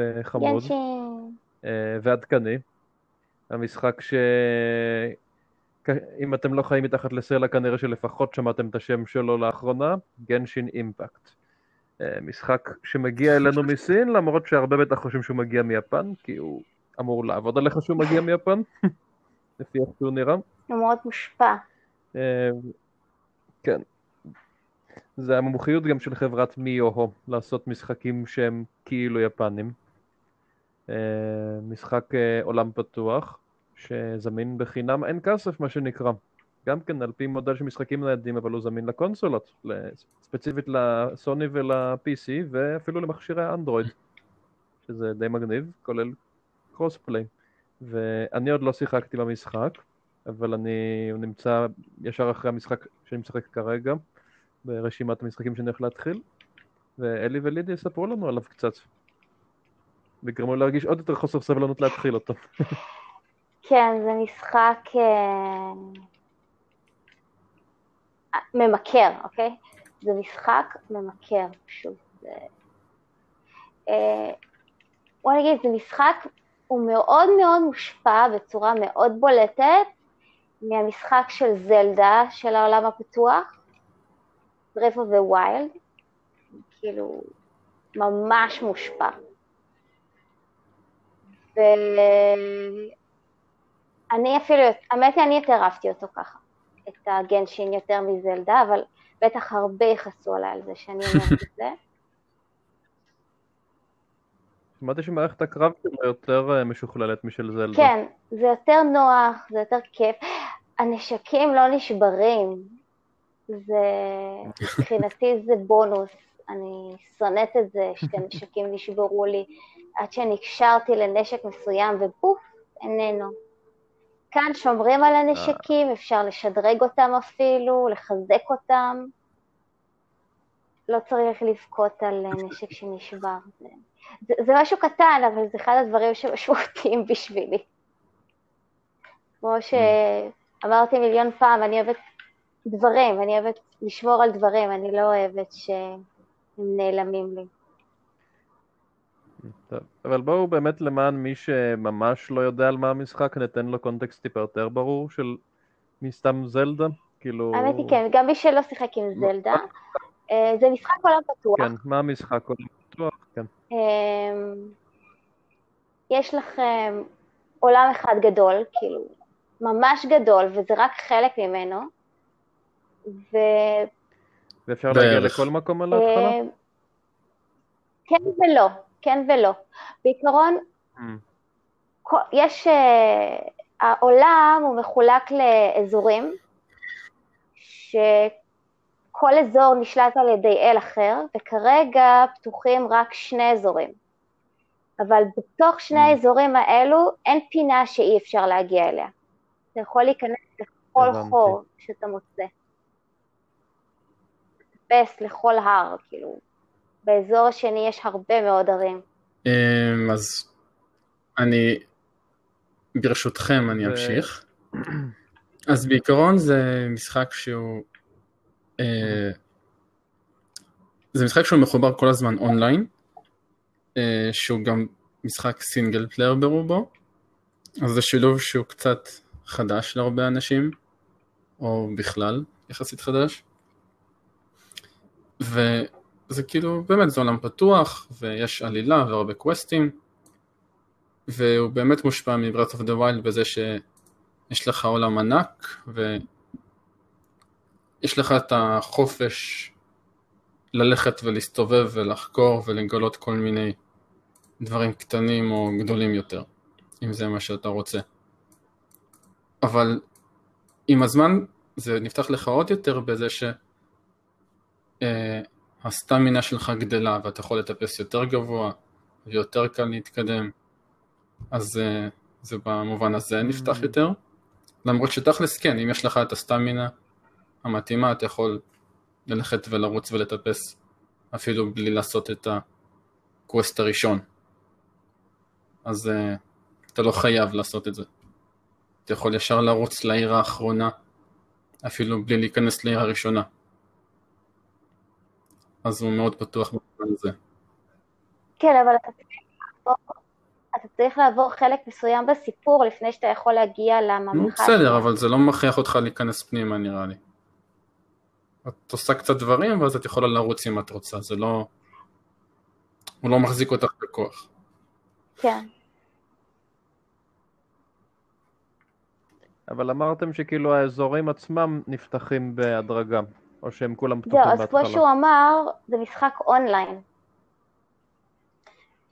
[SPEAKER 1] אה, ועדכני. המשחק ש... אם אתם לא חיים מתחת לסלע, כנראה שלפחות שמעתם את השם שלו לאחרונה, גנשין אימפקט. אה, משחק שמגיע אלינו מסין, למרות שהרבה בטח חושבים שהוא מגיע מיפן, כי הוא אמור לעבוד עליך שהוא מגיע מיפן, לפי איך שהוא נראה.
[SPEAKER 3] הוא מאוד מושפע.
[SPEAKER 1] אה, כן. זה המומחיות גם של חברת מיוהו, לעשות משחקים שהם כאילו יפנים. אה, משחק עולם פתוח, שזמין בחינם אין כסף, מה שנקרא. גם כן על פי מודל של משחקים ניידים, אבל הוא זמין לקונסולות, ספציפית לסוני ול-PC, ואפילו למכשירי האנדרואיד, שזה די מגניב, כולל קרוס פליי. ואני עוד לא שיחקתי במשחק, אבל אני, נמצא ישר אחרי המשחק שאני משחק כרגע, ברשימת המשחקים שאני הולך להתחיל, ואלי ולידי יספרו לנו עליו קצת. וגרמו להרגיש עוד יותר חוסר סבלנות להתחיל אותו.
[SPEAKER 3] כן, זה משחק אה, ממכר, אוקיי? זה משחק ממכר, פשוט. זה... אה, בוא נגיד, זה משחק, הוא מאוד מאוד מושפע בצורה מאוד בולטת מהמשחק של זלדה, של העולם הפתוח, the Wild, כאילו, ממש מושפע. ואני אפילו, האמת היא, אני יותר אהבתי אותו ככה, את הגנשין יותר מזלדה, אבל בטח הרבה יכעסו עליי על זה שאני אומרת את זה.
[SPEAKER 1] שמעתי שמערכת הקרב שלו יותר אה, משוכללת משל זלדה.
[SPEAKER 3] כן, זה יותר נוח, זה יותר כיף. הנשקים לא נשברים, זה, מבחינתי זה בונוס. אני שונאת את זה שהנשקים נשברו לי, עד שנקשרתי לנשק מסוים ובוף, איננו. כאן שומרים על הנשקים, אפשר לשדרג אותם אפילו, לחזק אותם. לא צריך לבכות על נשק שנשבר. זה, זה, משהו קטן, אבל זה אחד הדברים שמשמעותיים בשבילי. כמו שאמרתי מיליון פעם, אני אוהבת דברים, אני אוהבת לשמור על דברים, אני לא אוהבת שהם נעלמים לי.
[SPEAKER 1] טוב, אבל בואו באמת למען מי שממש לא יודע על מה המשחק, ניתן לו קונטקסט טיפה יותר ברור של מסתם זלדה, כאילו...
[SPEAKER 3] האמת היא כן, גם מי שלא שיחק עם זלדה. אה, זה משחק עולם פתוח.
[SPEAKER 1] כן, מה המשחק עולם פתוח? כן.
[SPEAKER 3] אמ, יש לכם עולם אחד גדול, כאילו, ממש גדול, וזה רק חלק ממנו. ו...
[SPEAKER 1] ואפשר להגיע. לכל מקום על ההתחלה?
[SPEAKER 3] אמ, כן ולא, כן ולא. בעיקרון,
[SPEAKER 1] Mm.
[SPEAKER 3] יש, אה, העולם הוא מחולק לאזורים, שכל אזור נשלט על ידי אל אחר, וכרגע פתוחים רק שני אזורים. אבל בתוך שני
[SPEAKER 1] Mm.
[SPEAKER 3] האזורים האלו אין פינה שאי אפשר להגיע אליה. אתה יכול להיכנס לכל
[SPEAKER 1] הבנתי.
[SPEAKER 3] חור שאתה מוצא. לטפס לכל הר, כאילו. באזור השני יש הרבה מאוד ערים.
[SPEAKER 2] אמ, אז אני, ברשותכם אני
[SPEAKER 1] ו-
[SPEAKER 2] אמשיך. אז בעיקרון זה משחק שהוא, אה, זה משחק שהוא מחובר כל הזמן אונליין, אה, שהוא גם משחק single player ברובו, אז זה שילוב שהוא קצת חדש להרבה אנשים, או בכלל יחסית חדש. וזה כאילו, באמת זה עולם פתוח, ויש עלילה והרבה questים, והוא באמת מושפע מ-Breath of the Wild בזה שיש לך עולם ענק, ויש לך את החופש ללכת ולהסתובב ולחקור ולגלות כל מיני דברים קטנים או גדולים יותר, אם זה מה שאתה רוצה. אבל עם הזמן זה נפתח לך עוד יותר בזה ש... אה, הסטמינה שלך גדלה ואתה יכול לטפס יותר גבוה ויותר קל להתקדם אז אה, זה במובן הזה נפתח
[SPEAKER 1] Mm.
[SPEAKER 2] יותר למרות שתכלס כן אם יש לך את הסטמינה המתאימה אתה יכול ללכת ולרוץ ולטפס אפילו בלי לעשות את הקווסט הראשון אז uh, אתה לא חייב לעשות את זה. אתה יכול ישר לרוץ לעיר האחרונה, אפילו בלי להיכנס לעיר הראשונה. אז הוא מאוד פתוח במובן הזה.
[SPEAKER 3] כן, אבל אתה צריך, לעבור, אתה צריך לעבור חלק מסוים בסיפור לפני שאתה יכול להגיע לממלכה.
[SPEAKER 2] בסדר, אבל זה לא מכריח אותך להיכנס פנימה נראה לי. את עושה קצת דברים ואז את יכולה לרוץ אם את רוצה, זה לא... הוא לא מחזיק אותך בכוח.
[SPEAKER 3] כן.
[SPEAKER 1] אבל אמרתם שכאילו האזורים עצמם נפתחים בהדרגה, או שהם כולם פתוחים
[SPEAKER 3] זהו,
[SPEAKER 1] בהתחלה.
[SPEAKER 3] אז כמו שהוא אמר, זה משחק אונליין.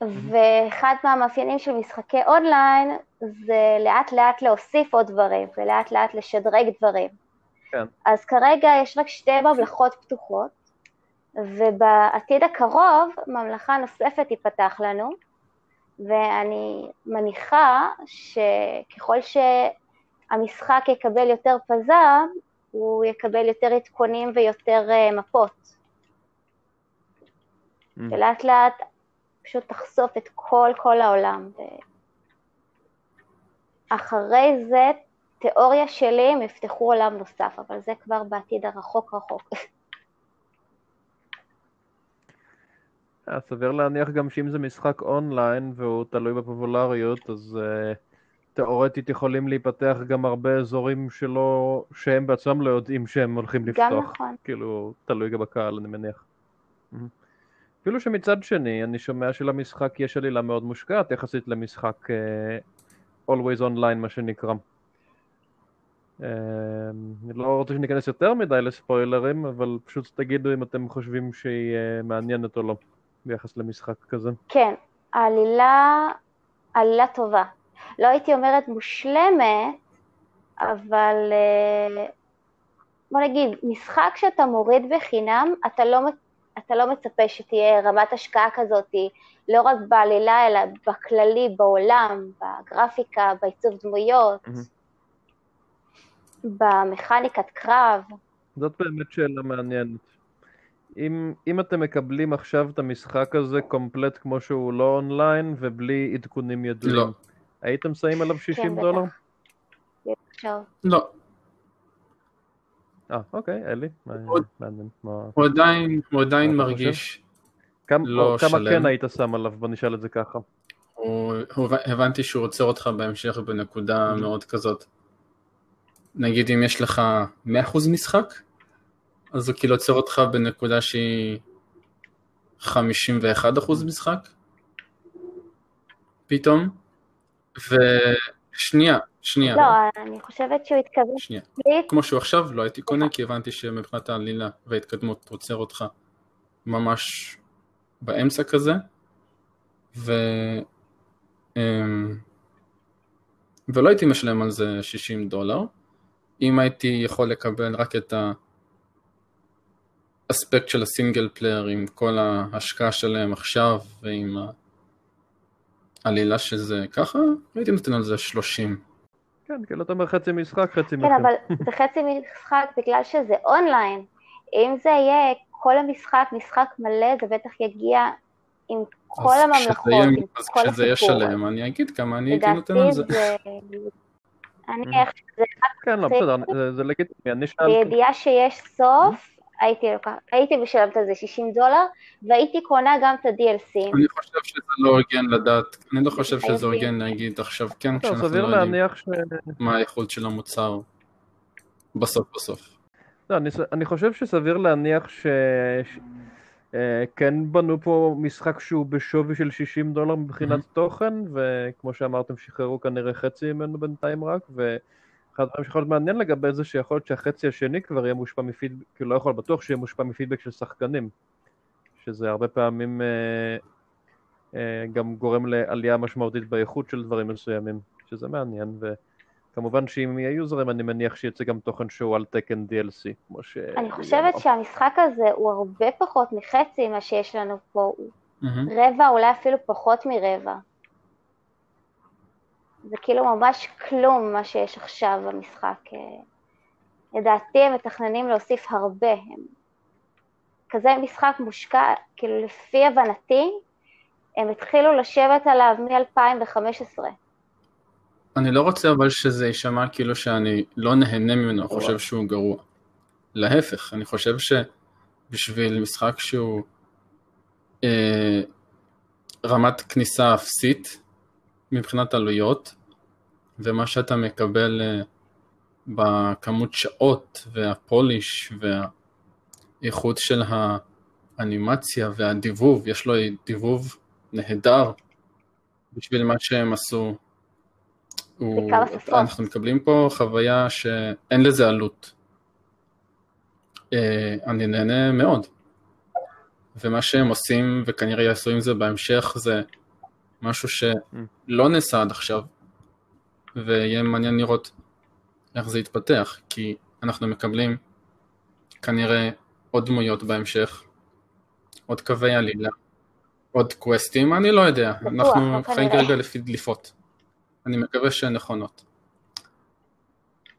[SPEAKER 3] ואחד מהמאפיינים של משחקי אונליין זה לאט לאט להוסיף עוד דברים ולאט לאט לשדרג דברים.
[SPEAKER 1] כן.
[SPEAKER 3] אז כרגע יש רק שתי ממלכות פתוחות, ובעתיד הקרוב ממלכה נוספת תיפתח לנו, ואני מניחה שככל שהמשחק יקבל יותר פזם, הוא יקבל יותר עדכונים ויותר uh, מפות.
[SPEAKER 1] Mm.
[SPEAKER 3] ולאט לאט פשוט תחשוף את כל כל העולם. אחרי זה, תיאוריה שלי, הם יפתחו עולם נוסף, אבל זה כבר בעתיד הרחוק רחוק.
[SPEAKER 1] אה, סביר להניח גם שאם זה משחק אונליין והוא תלוי בפופולריות, אז uh, תאורטית יכולים להיפתח גם הרבה אזורים שלא, שהם בעצמם לא יודעים שהם הולכים לפתוח.
[SPEAKER 3] גם נכון.
[SPEAKER 1] כאילו, תלוי גם בקהל, אני מניח. אפילו שמצד שני, אני שומע שלמשחק יש עלילה מאוד מושקעת יחסית למשחק uh, Always Online, מה שנקרא. Uh, אני לא רוצה שניכנס יותר מדי לספוילרים, אבל פשוט תגידו אם אתם חושבים שהיא uh, מעניינת או לא, ביחס למשחק כזה.
[SPEAKER 3] כן, העלילה, עלילה טובה. לא הייתי אומרת מושלמת, אבל אה, בוא נגיד, משחק שאתה מוריד בחינם, אתה לא, אתה לא מצפה שתהיה רמת השקעה כזאת, לא רק בעלילה, אלא בכללי, בעולם, בגרפיקה, בעיצוב דמויות, במכניקת קרב.
[SPEAKER 1] זאת באמת שאלה מעניינת. אם, אם אתם מקבלים עכשיו את המשחק הזה קומפלט כמו שהוא לא אונליין ובלי עדכונים ידועים,
[SPEAKER 2] לא.
[SPEAKER 1] הייתם שמים עליו 60
[SPEAKER 3] כן,
[SPEAKER 1] דולר?
[SPEAKER 2] לא,
[SPEAKER 1] אה, אוקיי, אלי,
[SPEAKER 2] עוד-
[SPEAKER 1] מעניין. מה-
[SPEAKER 2] הוא עדיין, הוא עדיין מרגיש,
[SPEAKER 1] כמה
[SPEAKER 2] לא
[SPEAKER 1] כמה
[SPEAKER 2] שלם.
[SPEAKER 1] כן היית שם עליו? בוא נשאל את זה ככה.
[SPEAKER 2] הוא, הוא, הבנתי שהוא עוצר אותך בהמשך בנקודה
[SPEAKER 1] Mhm.
[SPEAKER 2] מאוד כזאת. נגיד אם יש לך 100% משחק, אז הוא כאילו עוצר אותך בנקודה שהיא 51% משחק, פתאום. ושנייה, שנייה,
[SPEAKER 3] לא, אני חושבת שהוא התכוון
[SPEAKER 2] שנייה. כמו שהוא עכשיו, לא הייתי קונה, כי הבנתי שמבחינת העלילה וההתקדמות עוצר אותך ממש באמצע כזה, ו... אמ, ולא הייתי משלם על זה 60 דולר. אם הייתי יכול לקבל רק את האספקט של ה single player עם כל ההשקעה שלהם עכשיו ועם העלילה שזה ככה, הייתי נותן על זה 30.
[SPEAKER 1] כן, כאילו אתה אומר חצי משחק, חצי מחיר.
[SPEAKER 3] כן, אבל זה חצי משחק בגלל שזה אונליין. אם זה יהיה כל המשחק, משחק מלא, זה בטח יגיע עם כל הממלכות,
[SPEAKER 2] כשזה יהיה-
[SPEAKER 3] עם
[SPEAKER 2] אז
[SPEAKER 3] כל
[SPEAKER 2] כשזה יהיה
[SPEAKER 3] הסיפור.
[SPEAKER 2] שלם, אני אגיד כמה אני הייתי נותן על זה.
[SPEAKER 3] אני מניח שזה
[SPEAKER 1] כן, לא, בסדר, זה- זה לגיטימי. אני שאלתי,
[SPEAKER 3] בידיעה שיש סוף, הייתי לוקחת, הייתי משלמת על זה 60 דולר, והייתי קונה גם את ה-DLC.
[SPEAKER 2] אני חושב שזה לא הוגן לדעת, אני לא חושב שזה
[SPEAKER 3] חייבים.
[SPEAKER 2] הוגן להגיד עכשיו כן, כשאנחנו
[SPEAKER 1] סביר
[SPEAKER 2] לא יודעים
[SPEAKER 1] להניח ש...
[SPEAKER 2] מה האיכות של המוצר בסוף בסוף.
[SPEAKER 1] לא, אני, חושב שסביר להניח ש... ש... אה, כן בנו פה משחק שהוא בשווי של 60 דולר מבחינת תוכן, וכמו שאמרתם, שחררו כנראה חצי ממנו בינתיים רק, ואחד הדברים שיכול להיות מעניין לגבי זה, שיכול להיות שהחצי השני כבר יהיה מושפע מפידבק, כאילו לא יכול, בטוח שיהיה מושפע מפידבק של שחקנים, שזה הרבה פעמים אה, אה, גם גורם לעלייה משמעותית באיכות של דברים מסוימים, שזה מעניין, וכמובן שאם יהיה יוזרים, אני מניח שיצא גם תוכן שהוא על תקן DLC, כמו ש...
[SPEAKER 3] אני חושבת שהמשחק הזה הוא הרבה פחות מחצי ממה שיש לנו פה,
[SPEAKER 2] מהמם.
[SPEAKER 3] רבע, אולי אפילו פחות מרבע. זה כאילו ממש כלום מה שיש עכשיו במשחק. אה, לדעתי הם מתכננים להוסיף הרבה. הם... כזה משחק מושקע, כאילו לפי הבנתי, הם התחילו לשבת עליו מ-2015.
[SPEAKER 2] אני לא רוצה אבל שזה יישמע כאילו שאני לא נהנה ממנו, אני חושב שהוא גרוע. להפך, אני חושב שבשביל משחק שהוא אה, רמת כניסה אפסית מבחינת עלויות, ומה שאתה מקבל אה, בכמות שעות והפוליש והאיכות של האנימציה והדיבוב, יש לו דיבוב נהדר בשביל מה שהם עשו. הוא, אנחנו מקבלים פה חוויה שאין לזה עלות. אה, אני נהנה מאוד. ומה שהם עושים, וכנראה יעשו עם זה בהמשך, זה משהו שלא נעשה עד עכשיו, ויהיה מעניין לראות איך זה יתפתח, כי אנחנו מקבלים כנראה עוד דמויות בהמשך, עוד קווי עלילה, עוד קווסטים, אני לא יודע, אנחנו חיים כרגע לפי דליפות. אני מקווה שהן נכונות.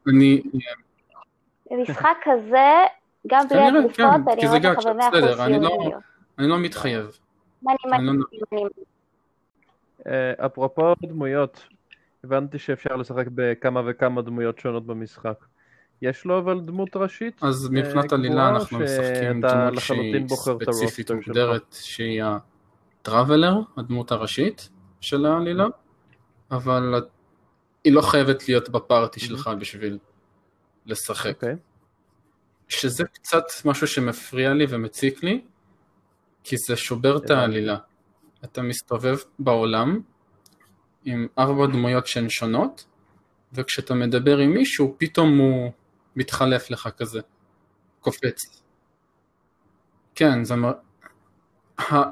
[SPEAKER 2] אני...
[SPEAKER 3] במשחק כזה, גם בלי הדליפות, כן, אני רואה לך במאה אחוז סיומיות.
[SPEAKER 2] אני לא מתחייב.
[SPEAKER 3] לא
[SPEAKER 1] אה, אפרופו דמויות, הבנתי שאפשר לשחק בכמה וכמה דמויות שונות במשחק. יש לו אבל דמות ראשית?
[SPEAKER 2] אז אה, מבחינת עלילה אנחנו משחקים דמות שהיא ספציפית מוגדרת שהיא הטראבלר, הדמות הראשית של העלילה, אבל היא לא חייבת להיות בפארטי שלך בשביל לשחק. אוקיי. שזה קצת משהו שמפריע לי ומציק לי, כי זה שובר את העלילה. אתה מסתובב בעולם עם ארבע דמויות שהן שונות, וכשאתה מדבר עם מישהו, פתאום הוא מתחלף לך כזה, קופץ. כן, זה... מ...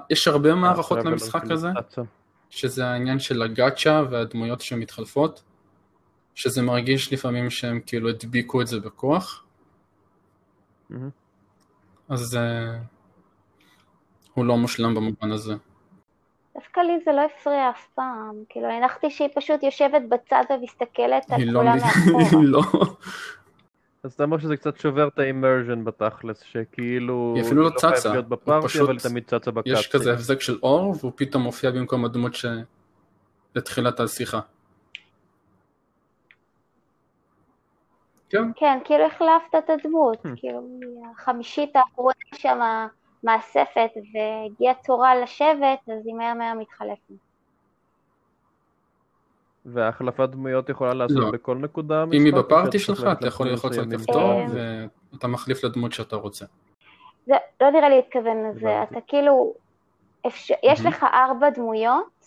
[SPEAKER 2] יש הרבה מערכות למשחק הזה, שזה העניין של הגאצ'ה והדמויות שמתחלפות, שזה מרגיש לפעמים שהם כאילו הדביקו את זה בכוח. אז uh, הוא לא מושלם במובן הזה.
[SPEAKER 3] דווקא לי זה לא הפריע אף פעם, כאילו הנחתי שהיא פשוט יושבת בצד ומסתכלת על לא כולם מאחורה.
[SPEAKER 2] היא לא.
[SPEAKER 1] אז אתה אומר שזה קצת שובר את האימרז'ן בתכלס, שכאילו...
[SPEAKER 2] היא אפילו לא צצה,
[SPEAKER 1] לא להיות בפארטי, אבל תמיד צצה בקאפסי.
[SPEAKER 2] יש כזה הבזק של אור, והוא פתאום מופיע במקום הדמות לתחילת השיחה.
[SPEAKER 3] כן. כן, כאילו החלפת את הדמות, hmm. כאילו החמישית האחרונה שם מאספת והגיע תורה לשבת, אז היא מהר מהר מתחלפת.
[SPEAKER 1] והחלפת דמויות יכולה לעשות לא. בכל נקודה
[SPEAKER 2] אם היא בפארטי שלך, אתה יכול ללחוץ על כפתור ואתה מחליף לדמות שאתה רוצה.
[SPEAKER 3] זה לא נראה לי להתכוון לזה, אתה כאילו, אפשר, יש לך ארבע דמויות,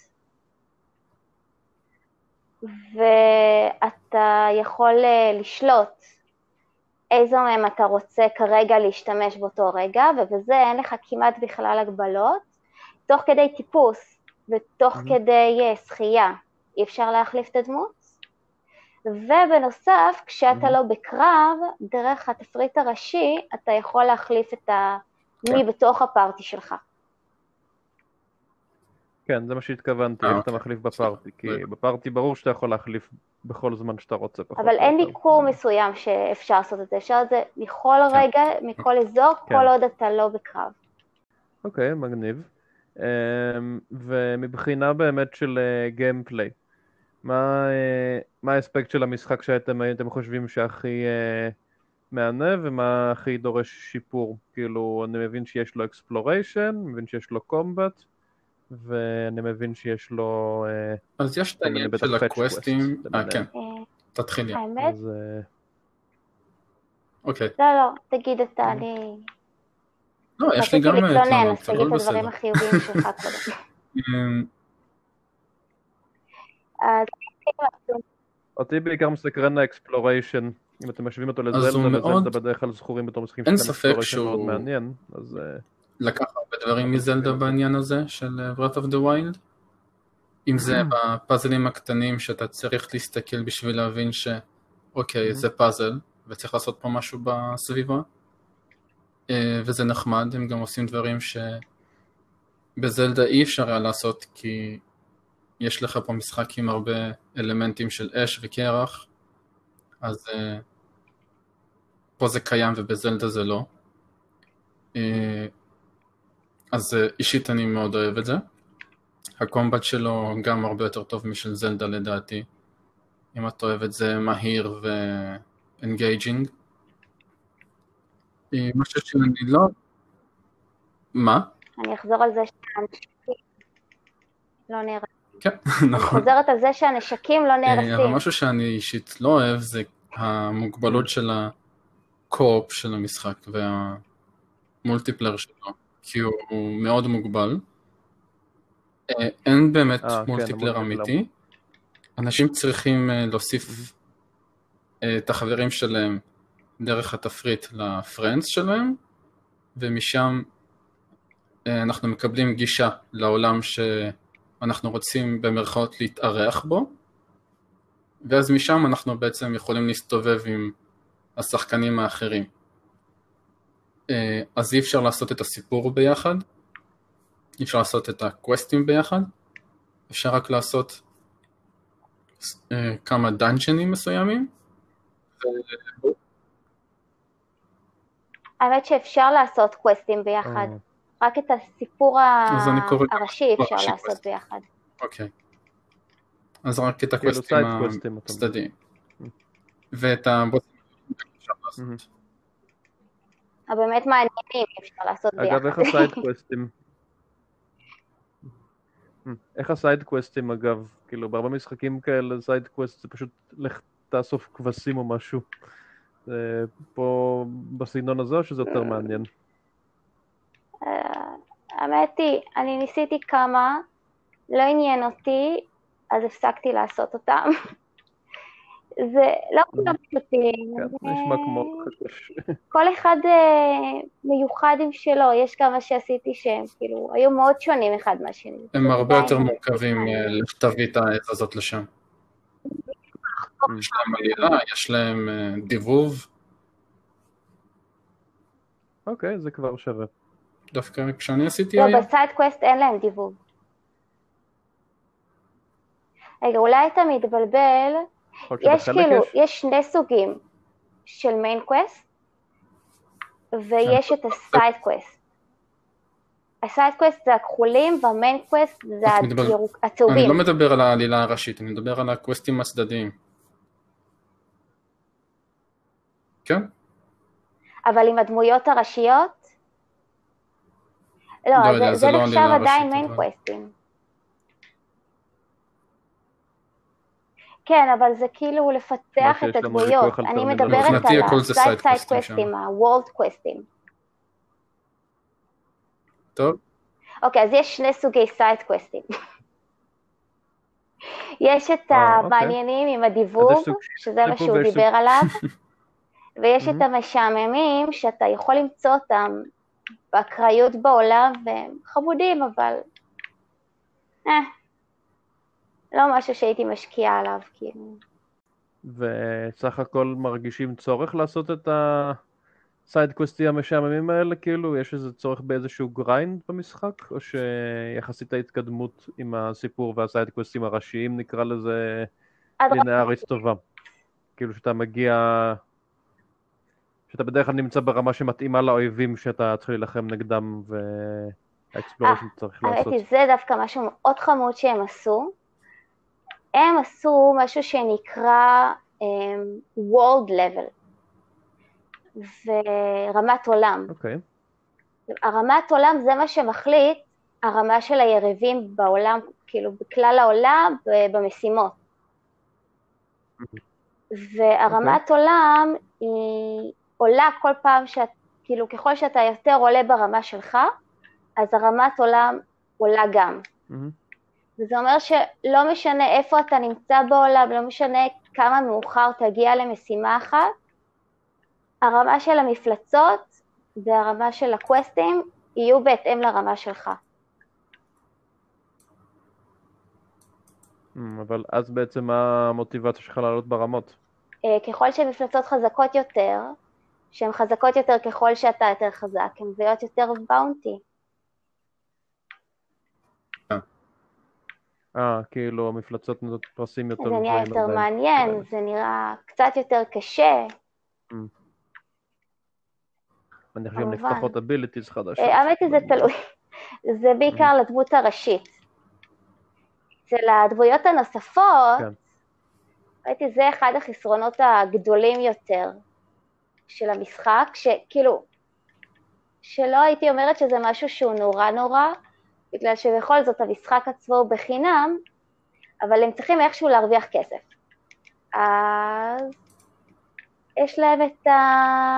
[SPEAKER 3] ואתה יכול אה, לשלוט איזו מהם אתה רוצה כרגע להשתמש באותו רגע, ובזה אין לך כמעט בכלל הגבלות, תוך כדי טיפוס ותוך mm-hmm. כדי שחייה אי אפשר להחליף את הדמות, ובנוסף, כשאתה mm-hmm. לא בקרב, דרך התפריט הראשי, אתה יכול להחליף את מי כן. בתוך הפארטי שלך.
[SPEAKER 1] כן, זה מה שהתכוונתי, איך אתה מחליף בפארטי, כי בפארטי ברור שאתה יכול להחליף בכל זמן שאתה רוצה.
[SPEAKER 3] אבל אין ביקור מסוים שאפשר לעשות את זה, אפשר את זה מכל כן. רגע, מכל אזור, כן. כל עוד אתה לא בקרב.
[SPEAKER 1] אוקיי, מגניב. אמ, ומבחינה באמת של gameplay, אה, מה, אה, מה האספקט של המשחק שאתם חושבים שהכי אה, מהנה ומה הכי דורש שיפור? כאילו, אני מבין שיש לו exploration, מבין שיש לו combat, ואני מבין שיש לו...
[SPEAKER 2] אה, אז יש את העניין של ה quests, אה כן, תתחילי.
[SPEAKER 3] האמת? אה, אוקיי. לא, לא, תגיד אתה, אני...
[SPEAKER 2] לא, יש לי גם.
[SPEAKER 3] תגיד את הדברים החיוביים שלך קודם. אמ,
[SPEAKER 1] אותי בעיקר מסקרן ה exploration, אם אתם משווים אותו לזלדה, וזלדה בדרך כלל זכורים בתור משחקים
[SPEAKER 2] אין ספק שהוא מאוד מעניין, אז... לקח הרבה דברים מזלדה בעניין הזה של אה, Breath of the Wild. אם זה mm. בפאזלים הקטנים שאתה צריך להסתכל בשביל להבין שאוקיי, mm. זה פאזל וצריך לעשות פה משהו בסביבה. אה, וזה נחמד, הם גם עושים דברים שבזלדה אי אפשר היה לעשות כי יש לך פה משחק עם הרבה אלמנטים של אש וקרח, אז אה, פה זה קיים ובזלדה זה לא. אז אה, אישית אני מאוד אוהב את זה. ה combat שלו גם הרבה יותר טוב משל זלדה לדעתי. אם את זה מהיר ו engaging. משהו שאני לא... מה?
[SPEAKER 3] אני אחזור על זה שהנשקים לא נהרסים.
[SPEAKER 2] כן, נכון.
[SPEAKER 3] אני חוזרת על זה שהנשקים לא
[SPEAKER 2] אה,
[SPEAKER 3] נהרסים.
[SPEAKER 2] אבל משהו שאני אישית לא אוהב זה המוגבלות של הקו-אופ של המשחק והמולטיפלר שלו, כי הוא מאוד מוגבל. אה, אין באמת
[SPEAKER 1] אה, כן,
[SPEAKER 2] מולטיפלר. אמיתי. אנשים צריכים אה, להוסיף את החברים שלהם דרך התפריט לפרנדס שלהם, ומשם אנחנו מקבלים גישה לעולם שאנחנו רוצים במרכאות להתארח בו, ואז משם אנחנו בעצם יכולים להסתובב עם השחקנים האחרים. אה, אז אי אפשר לעשות את הסיפור ביחד, אי אפשר לעשות את הקווסטים ביחד, אפשר רק לעשות אה, כמה דאנג'נים מסוימים.
[SPEAKER 3] האמת שאפשר לעשות קווסטים ביחד.
[SPEAKER 1] אה,
[SPEAKER 3] רק את הסיפור הראשי אפשר לעשות. ביחד.
[SPEAKER 2] אוקיי. אז רק את
[SPEAKER 1] כאילו ה quests.
[SPEAKER 2] הצדדיים. ואת הבוסים אפשר לעשות.
[SPEAKER 3] הבאמת מעניינים אפשר לעשות ביחד.
[SPEAKER 1] אגב, איך הסייד קווסטים? איך ה side quests אגב? כאילו בהרבה משחקים כאלה side quest זה פשוט לך תאסוף כבשים או משהו. זה פה בסגנון הזה או שזה יותר מעניין?
[SPEAKER 3] אה, האמת היא, אני ניסיתי כמה, לא עניין אותי, אז הפסקתי לעשות אותם. זה לא כולם פשוטים.
[SPEAKER 1] כן, נשמע כמו חדש.
[SPEAKER 3] כל אחד אה, מיוחד עם שלו, יש כמה שעשיתי שהם כאילו היו מאוד שונים אחד מהשני.
[SPEAKER 2] הם הרבה יותר מורכבים. אה, לך תביא את העץ הזאת לשם. יש להם עלילה, יש להם אה, דיבוב,
[SPEAKER 1] אוקיי, זה כבר שווה.
[SPEAKER 2] דווקא כשאני עשיתי
[SPEAKER 3] לא.
[SPEAKER 2] ב
[SPEAKER 3] side quest אין להם דיבוב. רגע, אולי אתה מתבלבל,
[SPEAKER 1] יכול להיות
[SPEAKER 3] יש כאילו,
[SPEAKER 1] יש?
[SPEAKER 3] יש שני סוגים של main quest, ויש את ה side quest. ה side quest זה הכחולים, וה main quest
[SPEAKER 2] זה מדבר-
[SPEAKER 3] הירוק-
[SPEAKER 2] אני
[SPEAKER 3] הצהובים.
[SPEAKER 2] לא מדבר על העלילה הראשית, אני מדבר על ה quests הצדדיים. כן?
[SPEAKER 3] אבל עם הדמויות הראשיות? לא,
[SPEAKER 2] לא
[SPEAKER 3] זה- זה
[SPEAKER 2] זה לא
[SPEAKER 3] נחשב עדיין
[SPEAKER 2] main
[SPEAKER 3] quests. כן, אבל זה כאילו לפתח את הדמויות. אני. מדברת על ה
[SPEAKER 2] side
[SPEAKER 3] quests.
[SPEAKER 2] ה
[SPEAKER 3] world quests.
[SPEAKER 2] טוב,
[SPEAKER 3] אוקיי, אז יש שני סוגי side quests. יש את
[SPEAKER 1] אה, אוקיי.
[SPEAKER 3] המעניינים עם
[SPEAKER 1] סוג
[SPEAKER 3] שזה מה שהוא דיבר עליו, ויש את. המשעממים, שאתה יכול למצוא אותם באקראיות בעולם, והם חמודים, אבל... אה, לא משהו שהייתי משקיעה עליו, כאילו.
[SPEAKER 1] וסך הכל מרגישים צורך לעשות את ה side quests המשעממים האלה, כאילו? יש איזה צורך באיזשהו grind במשחק? או שיחסית ההתקדמות עם הסיפור וה side quests הראשיים, נקרא לזה, לינארית טובה? כאילו שאתה מגיע... שאתה בדרך כלל נמצא ברמה שמתאימה לאויבים שאתה צריך להילחם נגדם והאקספלוריישן צריך
[SPEAKER 3] האמת
[SPEAKER 1] לעשות.
[SPEAKER 3] היא, זה דווקא משהו מאוד חמוד שהם עשו. הם עשו משהו שנקרא um, World Level, ורמת עולם.
[SPEAKER 1] אוקיי.
[SPEAKER 3] הרמת עולם זה מה שמחליט הרמה של היריבים בעולם, כאילו בכלל העולם, במשימות. והרמת עולם היא עולה כל פעם שאת, כאילו ככל שאתה יותר עולה ברמה שלך, אז הרמת עולם עולה גם.
[SPEAKER 1] מהמם.
[SPEAKER 3] וזה אומר שלא משנה איפה אתה נמצא בעולם, לא משנה כמה מאוחר תגיע למשימה אחת, הרמה של המפלצות והרמה של הקווסטים יהיו בהתאם לרמה שלך.
[SPEAKER 1] אמ, אבל אז בעצם מה המוטיבציה שלך לעלות ברמות?
[SPEAKER 3] אה, ככל שמפלצות חזקות יותר, שהן חזקות יותר ככל שאתה יותר חזק, הן מביאות יותר באונטי.
[SPEAKER 1] אה, כאילו המפלצות נותנות פרסים יותר
[SPEAKER 3] זה נהיה
[SPEAKER 1] גבוהים.
[SPEAKER 3] יותר. מעניין, זה נראה קצת יותר קשה.
[SPEAKER 1] אני חושב גם. נפתחות abilities חדשות.
[SPEAKER 3] אה, האמת היא זה תלוי, זה בעיקר לדמות הראשית. אצל הדמויות הנוספות,
[SPEAKER 1] כן.
[SPEAKER 3] ראיתי זה אחד החסרונות הגדולים יותר של המשחק, שכאילו, שלא הייתי אומרת שזה משהו שהוא נורא נורא, בגלל שבכל זאת המשחק עצמו הוא בחינם, אבל הם צריכים איכשהו להרוויח כסף. אז יש להם את ה...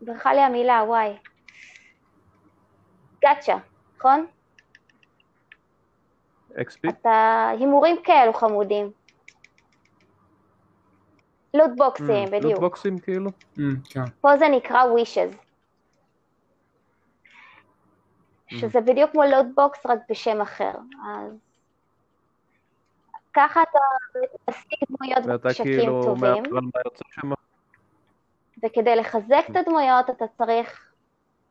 [SPEAKER 3] ברחה לי המילה, וואי. gacha, נכון?
[SPEAKER 1] XP?
[SPEAKER 3] אתה הימורים כאלו חמודים. loot boxים,
[SPEAKER 1] Mm,
[SPEAKER 3] בדיוק.
[SPEAKER 1] לוטבוקסים כאילו?
[SPEAKER 2] Mm, כן.
[SPEAKER 3] פה זה נקרא wishes. שזה בדיוק כמו loot box, רק בשם אחר. אז ככה אתה משיג דמויות
[SPEAKER 1] ואתה
[SPEAKER 3] במשקים
[SPEAKER 1] כאילו
[SPEAKER 3] טובים,
[SPEAKER 1] מה?
[SPEAKER 3] וכדי לחזק את הדמויות אתה צריך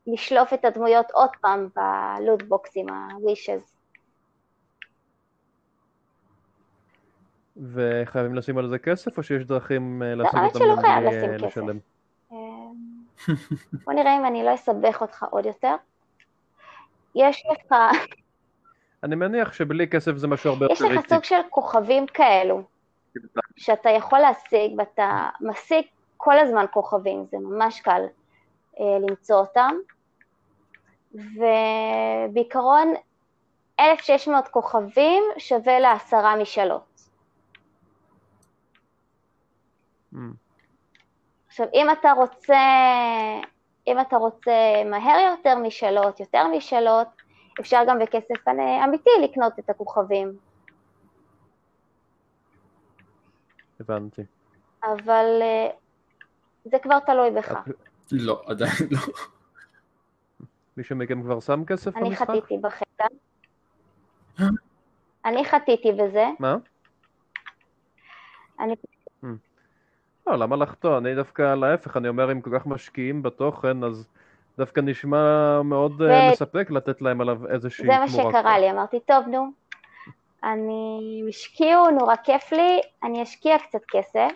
[SPEAKER 3] לשלוף את הדמויות עוד פעם בלוטבוקסים, ה-wishes.
[SPEAKER 1] וחייבים לשים על זה כסף, או שיש דרכים אה, להשיג
[SPEAKER 3] האמת
[SPEAKER 1] אותם
[SPEAKER 3] שלא
[SPEAKER 1] גם
[SPEAKER 3] חייב
[SPEAKER 1] בלי
[SPEAKER 3] לשים
[SPEAKER 1] אה,
[SPEAKER 3] כסף.
[SPEAKER 1] לשלם?
[SPEAKER 3] אמ, בוא נראה אם אני לא אסבך אותך עוד יותר. יש לך,
[SPEAKER 1] אני מניח שבלי כסף זה משהו הרבה
[SPEAKER 3] יש
[SPEAKER 1] יותר
[SPEAKER 3] לך
[SPEAKER 1] איטי.
[SPEAKER 3] סוג של כוכבים כאלו, שאתה יכול להשיג ואתה משיג כל הזמן כוכבים, זה ממש קל אה, למצוא אותם. ובעיקרון 1,600 כוכבים שווה לעשרה משאלות.
[SPEAKER 1] Mm,
[SPEAKER 3] עכשיו, אם אתה רוצה, אם אתה רוצה מהר יותר משאלות, יותר משאלות, אפשר גם בכסף אמיתי לקנות את הכוכבים.
[SPEAKER 1] הבנתי.
[SPEAKER 3] אבל אה, זה כבר תלוי בך.
[SPEAKER 2] לא, עדיין לא.
[SPEAKER 1] מישהו מכם כבר שם כסף
[SPEAKER 3] אני
[SPEAKER 1] במשחק?
[SPEAKER 3] חטיתי בחטא. אני חטיתי בזה.
[SPEAKER 1] מה?
[SPEAKER 3] אני,
[SPEAKER 1] לא, למה לחטוא? אני דווקא להפך, אני אומר, אם כל כך משקיעים בתוכן, אז דווקא נשמע מאוד אה,
[SPEAKER 3] ו-
[SPEAKER 1] מספק לתת להם עליו איזושהי
[SPEAKER 3] זה
[SPEAKER 1] תמורה.
[SPEAKER 3] מה שקרה לי. אמרתי, טוב, נו, אני השקיעו, נורא כיף לי, אני אשקיע קצת כסף.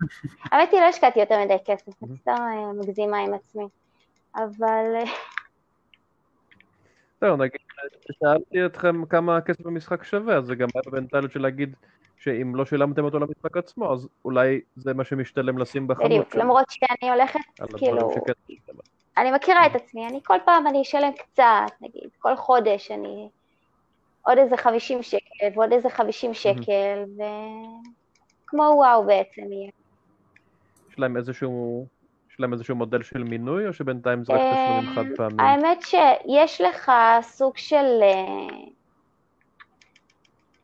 [SPEAKER 3] האמת היא, לא השקעתי יותר מדי כסף, אני סתם אה, מגזימה עם עצמי. אבל
[SPEAKER 1] זהו, נגיד, שאלתי אתכם כמה הכסף במשחק שווה, אז זה גם היה במנטליות של להגיד שאם לא שילמתם אותו למשחק עצמו, אז אולי זה מה שמשתלם לשים בחנות
[SPEAKER 3] בדיוק,
[SPEAKER 1] שלו,
[SPEAKER 3] למרות שאני הולכת, כאילו. אני מכירה את עצמי, אני כל פעם אני אשלם קצת, נגיד, כל חודש אני עוד איזה 50 שקל ועוד איזה 50 שקל, וכמו וואו בעצם יהיה.
[SPEAKER 1] יש להם איזשהו... יש להם איזשהו מודל של מינוי, או שבינתיים זה רק
[SPEAKER 3] אה,
[SPEAKER 1] תשלומים חד פעמים?
[SPEAKER 3] האמת שיש לך סוג של אה,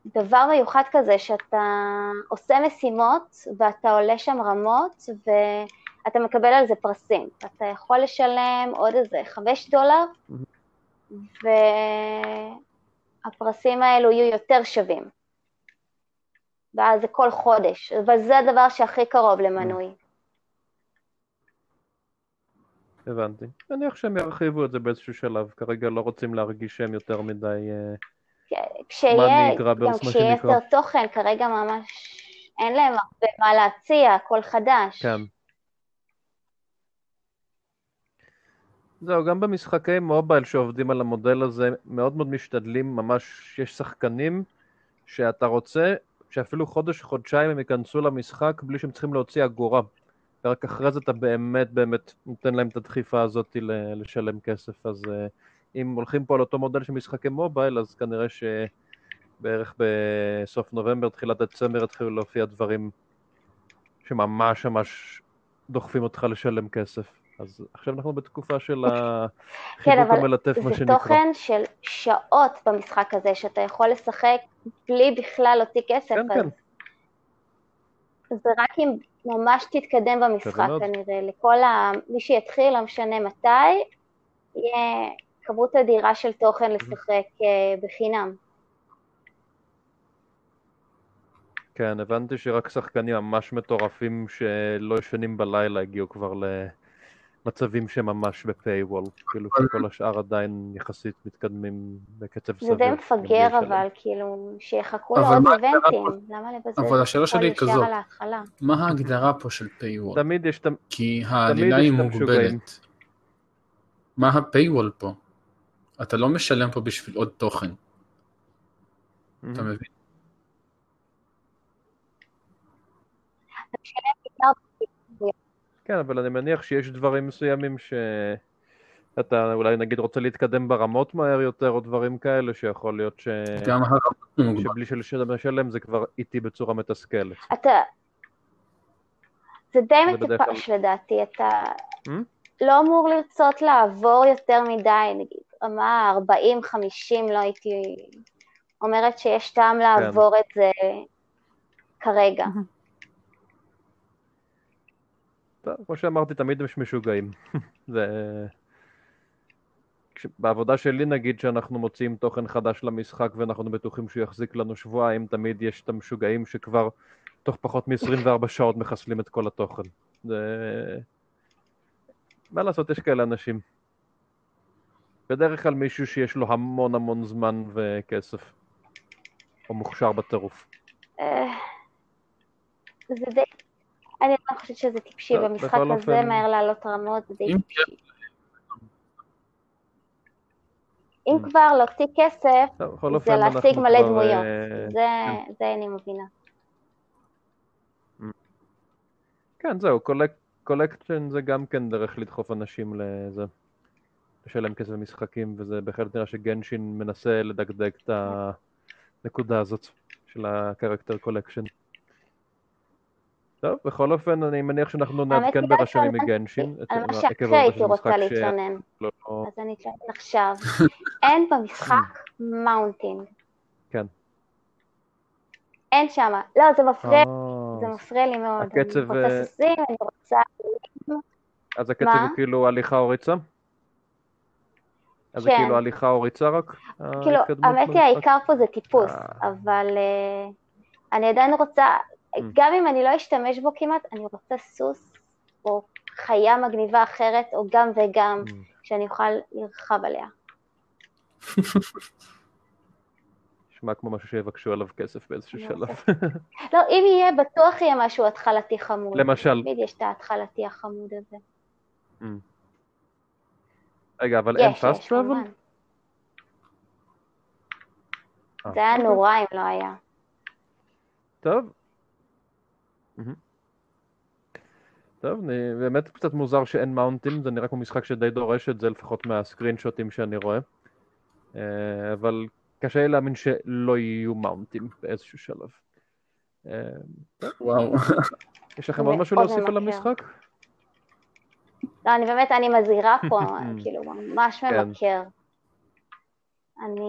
[SPEAKER 3] דבר מיוחד כזה, שאתה עושה משימות ואתה עולה שם רמות ואתה מקבל על זה פרסים. אתה יכול לשלם עוד איזה חמש דולר, והפרסים האלו יהיו יותר שווים. ואז זה כל חודש, אבל זה הדבר שהכי קרוב למנוי.
[SPEAKER 1] הבנתי. אני מניח שהם ירחיבו את זה באיזשהו שלב, כרגע לא רוצים להרגיש שהם יותר מדי... אה,
[SPEAKER 3] כשיהיה, גם כשיהיה. יותר תוכן, כרגע ממש אין להם הרבה מה להציע, הכל חדש.
[SPEAKER 1] כן. זהו, גם במשחקי מובייל שעובדים על המודל הזה, מאוד מאוד משתדלים, ממש יש שחקנים שאתה רוצה שאפילו חודש, חודשיים הם ייכנסו למשחק בלי שהם צריכים להוציא אגורה. ורק אחרי זה אתה באמת באמת נותן להם את הדחיפה הזאת לשלם כסף. אז אה, אם הולכים פה על אותו מודל של משחקי מובייל, אז כנראה שבערך בסוף נובמבר, תחילת דצמבר, יתחילו להופיע דברים שממש ממש דוחפים אותך לשלם כסף. אז עכשיו אנחנו בתקופה של
[SPEAKER 3] כן,
[SPEAKER 1] החיבוק
[SPEAKER 3] אבל
[SPEAKER 1] המלטף, מה
[SPEAKER 3] זה
[SPEAKER 1] שנקרא.
[SPEAKER 3] תוכן של שעות במשחק הזה, שאתה יכול לשחק בלי בכלל להוציא כסף,
[SPEAKER 1] כן,
[SPEAKER 3] אז
[SPEAKER 1] כן.
[SPEAKER 3] זה רק אם ממש תתקדם במשחק. כנראה. לכל ה... מי שיתחיל, לא משנה מתי, יהיה כמות אדירה של תוכן לשחק אה, בחינם.
[SPEAKER 1] כן, הבנתי שרק שחקנים ממש מטורפים שלא ישנים בלילה הגיעו כבר למצבים שממש בפייוול, כאילו שכל השאר עדיין יחסית מתקדמים בקצב סביר.
[SPEAKER 3] זה די מפגר. אבל, כאילו, שיחכו
[SPEAKER 2] אבל
[SPEAKER 3] לעוד איבנטים, למה לבזבז
[SPEAKER 2] אבל השאלה שלי היא כזאת. מה ההגדרה פה של paywall?
[SPEAKER 1] תמיד יש,
[SPEAKER 2] כי העלילה
[SPEAKER 1] יש
[SPEAKER 2] היא. מוגבלת. מה ה-paywall פה? אתה לא משלם פה בשביל עוד תוכן. אתה מבין?
[SPEAKER 1] כן, אבל אני מניח שיש דברים מסוימים שאתה אולי נגיד רוצה להתקדם ברמות מהר יותר, או דברים כאלה, שיכול להיות ש...
[SPEAKER 2] גם הרמות.
[SPEAKER 1] שבלי שלשלם לשלם זה כבר איטי בצורה מתסכלת.
[SPEAKER 3] אתה... זה די מטופש לדעתי, אתה
[SPEAKER 1] Hmm?
[SPEAKER 3] לא אמור לרצות לעבור יותר מדי, נגיד רמה 40-50 לא הייתי אומרת שיש טעם לעבור את זה כרגע.
[SPEAKER 1] טוב, כמו שאמרתי, תמיד יש משוגעים. זה... בעבודה שלי נגיד שאנחנו מוציאים תוכן חדש למשחק ואנחנו בטוחים שהוא יחזיק לנו שבועיים, תמיד יש את המשוגעים שכבר תוך פחות מ-24 שעות מחסלים את כל התוכן. זה... מה לעשות, יש כאלה אנשים. בדרך כלל מישהו שיש לו המון המון זמן וכסף. או מוכשר בטירוף.
[SPEAKER 3] אה, זה די... אני לא חושבת שזה טיפשי, במשחק הזה מהר לעלות רמות זה די טיפשי. אם כבר להוציא כסף, זה להשיג מלא דמויות.
[SPEAKER 1] אה,
[SPEAKER 3] זה זה אני מבינה.
[SPEAKER 1] כן, זהו, collection זה גם כן דרך לדחוף אנשים לזה. לשלם כסף במשחקים, וזה בהחלט נראה ש Genshin מנסה לדקדק את הנקודה הזאת של ה-character collection. טוב, בכל אופן, אני מניח שאנחנו נעדכן
[SPEAKER 3] לא
[SPEAKER 1] ברשמים. מ Genshin.
[SPEAKER 3] על מה שאחרי הייתי רוצה להתלונן,
[SPEAKER 1] לא-
[SPEAKER 3] אז אני אתלונן עכשיו. אין במשחק mounting.
[SPEAKER 1] כן.
[SPEAKER 3] אין שם. לא, זה מפריע,
[SPEAKER 1] אה,
[SPEAKER 3] זה מפריע לי מאוד.
[SPEAKER 1] הקצב,
[SPEAKER 3] אני רוצה
[SPEAKER 1] אה,
[SPEAKER 3] סוסים, אני רוצה...
[SPEAKER 1] אז הקצב? הוא כאילו הליכה או ריצה? אז זה
[SPEAKER 3] כן.
[SPEAKER 1] כאילו הליכה או ריצה רק?
[SPEAKER 3] כאילו, האמת היא,
[SPEAKER 1] במשחק?
[SPEAKER 3] העיקר פה זה טיפוס,
[SPEAKER 1] אה.
[SPEAKER 3] אבל אה, אני עדיין רוצה,
[SPEAKER 1] Mm.
[SPEAKER 3] גם אם אני לא אשתמש בו כמעט, אני רוצה סוס או חיה מגניבה אחרת, או גם וגם,
[SPEAKER 1] Mm.
[SPEAKER 3] שאני אוכל לרחב עליה.
[SPEAKER 1] נשמע כמו משהו שיבקשו עליו כסף באיזשהו
[SPEAKER 3] אני
[SPEAKER 1] שלב.
[SPEAKER 3] לא, אם יהיה, בטוח יהיה משהו התחלתי חמוד.
[SPEAKER 1] למשל.
[SPEAKER 3] תמיד יש את ההתחלתי החמוד הזה.
[SPEAKER 1] רגע, אבל אין פאסט
[SPEAKER 3] יש,
[SPEAKER 1] טראבל?
[SPEAKER 3] זה היה נורא אם לא היה.
[SPEAKER 1] טוב. טוב, אני, באמת קצת מוזר שאין מאונטים, זה נראה כמו משחק שדי דורש את זה, לפחות מהסקרין שוטים שאני רואה. אה, אבל קשה לי להאמין שלא יהיו מאונטים באיזשהו שלב. אה,
[SPEAKER 2] וואו.
[SPEAKER 1] יש לכם עוד משהו להוסיף על. המשחק?
[SPEAKER 3] לא, אני באמת, אני מזהירה פה, כאילו, ממש
[SPEAKER 1] כן.
[SPEAKER 3] ממכר. אני...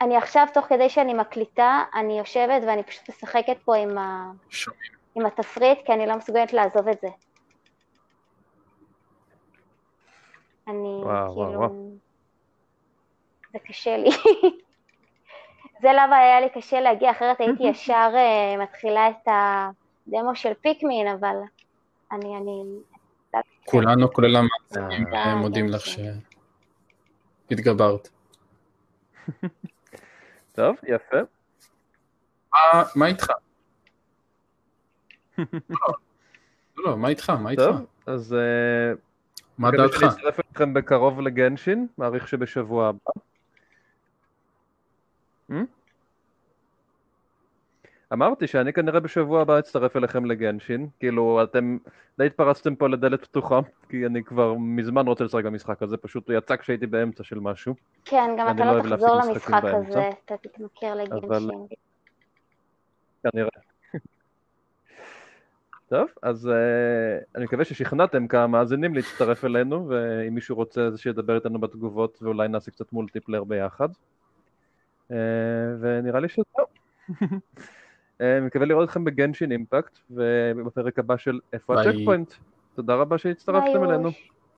[SPEAKER 3] אני עכשיו, תוך כדי שאני מקליטה, אני יושבת ואני פשוט משחקת פה עם, ה... עם התפריט, כי אני לא מסוגלת לעזוב את זה. אני,
[SPEAKER 1] וואו,
[SPEAKER 3] כאילו...
[SPEAKER 1] וואו, וואו.
[SPEAKER 3] זה קשה לי. זה למה היה לי קשה להגיע, אחרת הייתי ישר אה, מתחילה את הדמו של פיקמין, אבל אני, אני...
[SPEAKER 2] כולנו, כולל המאזינים,
[SPEAKER 3] אה,
[SPEAKER 2] מודים
[SPEAKER 3] כן,
[SPEAKER 2] לך
[SPEAKER 3] כן.
[SPEAKER 2] שהתגברת.
[SPEAKER 1] טוב, יפה.
[SPEAKER 2] מה- מה איתך? לא, לא, מה איתך? מה איתך?
[SPEAKER 1] טוב, אז אה,
[SPEAKER 2] מה דעתך?
[SPEAKER 1] שאני אצטרף אליכם בקרוב לגנשין, מעריך שבשבוע הבא. אמרתי שאני כנראה בשבוע הבא אצטרף אליכם לגנשין, כאילו אתם די התפרצתם פה לדלת פתוחה, כי אני כבר מזמן רוצה לשחק במשחק הזה, פשוט הוא יצא כשהייתי באמצע של משהו.
[SPEAKER 3] כן, גם אתה
[SPEAKER 1] לא
[SPEAKER 3] לא תחזור למשחק
[SPEAKER 1] באמצע.
[SPEAKER 3] הזה, אתה תתמכר לגנשין.
[SPEAKER 1] כנראה. טוב, אז uh, אני מקווה ששכנעתם כמה מאזינים להצטרף אלינו, ואם מישהו רוצה אז שידבר איתנו בתגובות, ואולי נעשה קצת מולטיפלייר ביחד. Uh, ונראה לי שזהו. אה, מקווה לראות אתכם בגנשין אימפקט, ובפרק הבא של איפה
[SPEAKER 2] ביי.
[SPEAKER 1] הצ'ק פוינט. תודה רבה שהצטרפתם אלינו.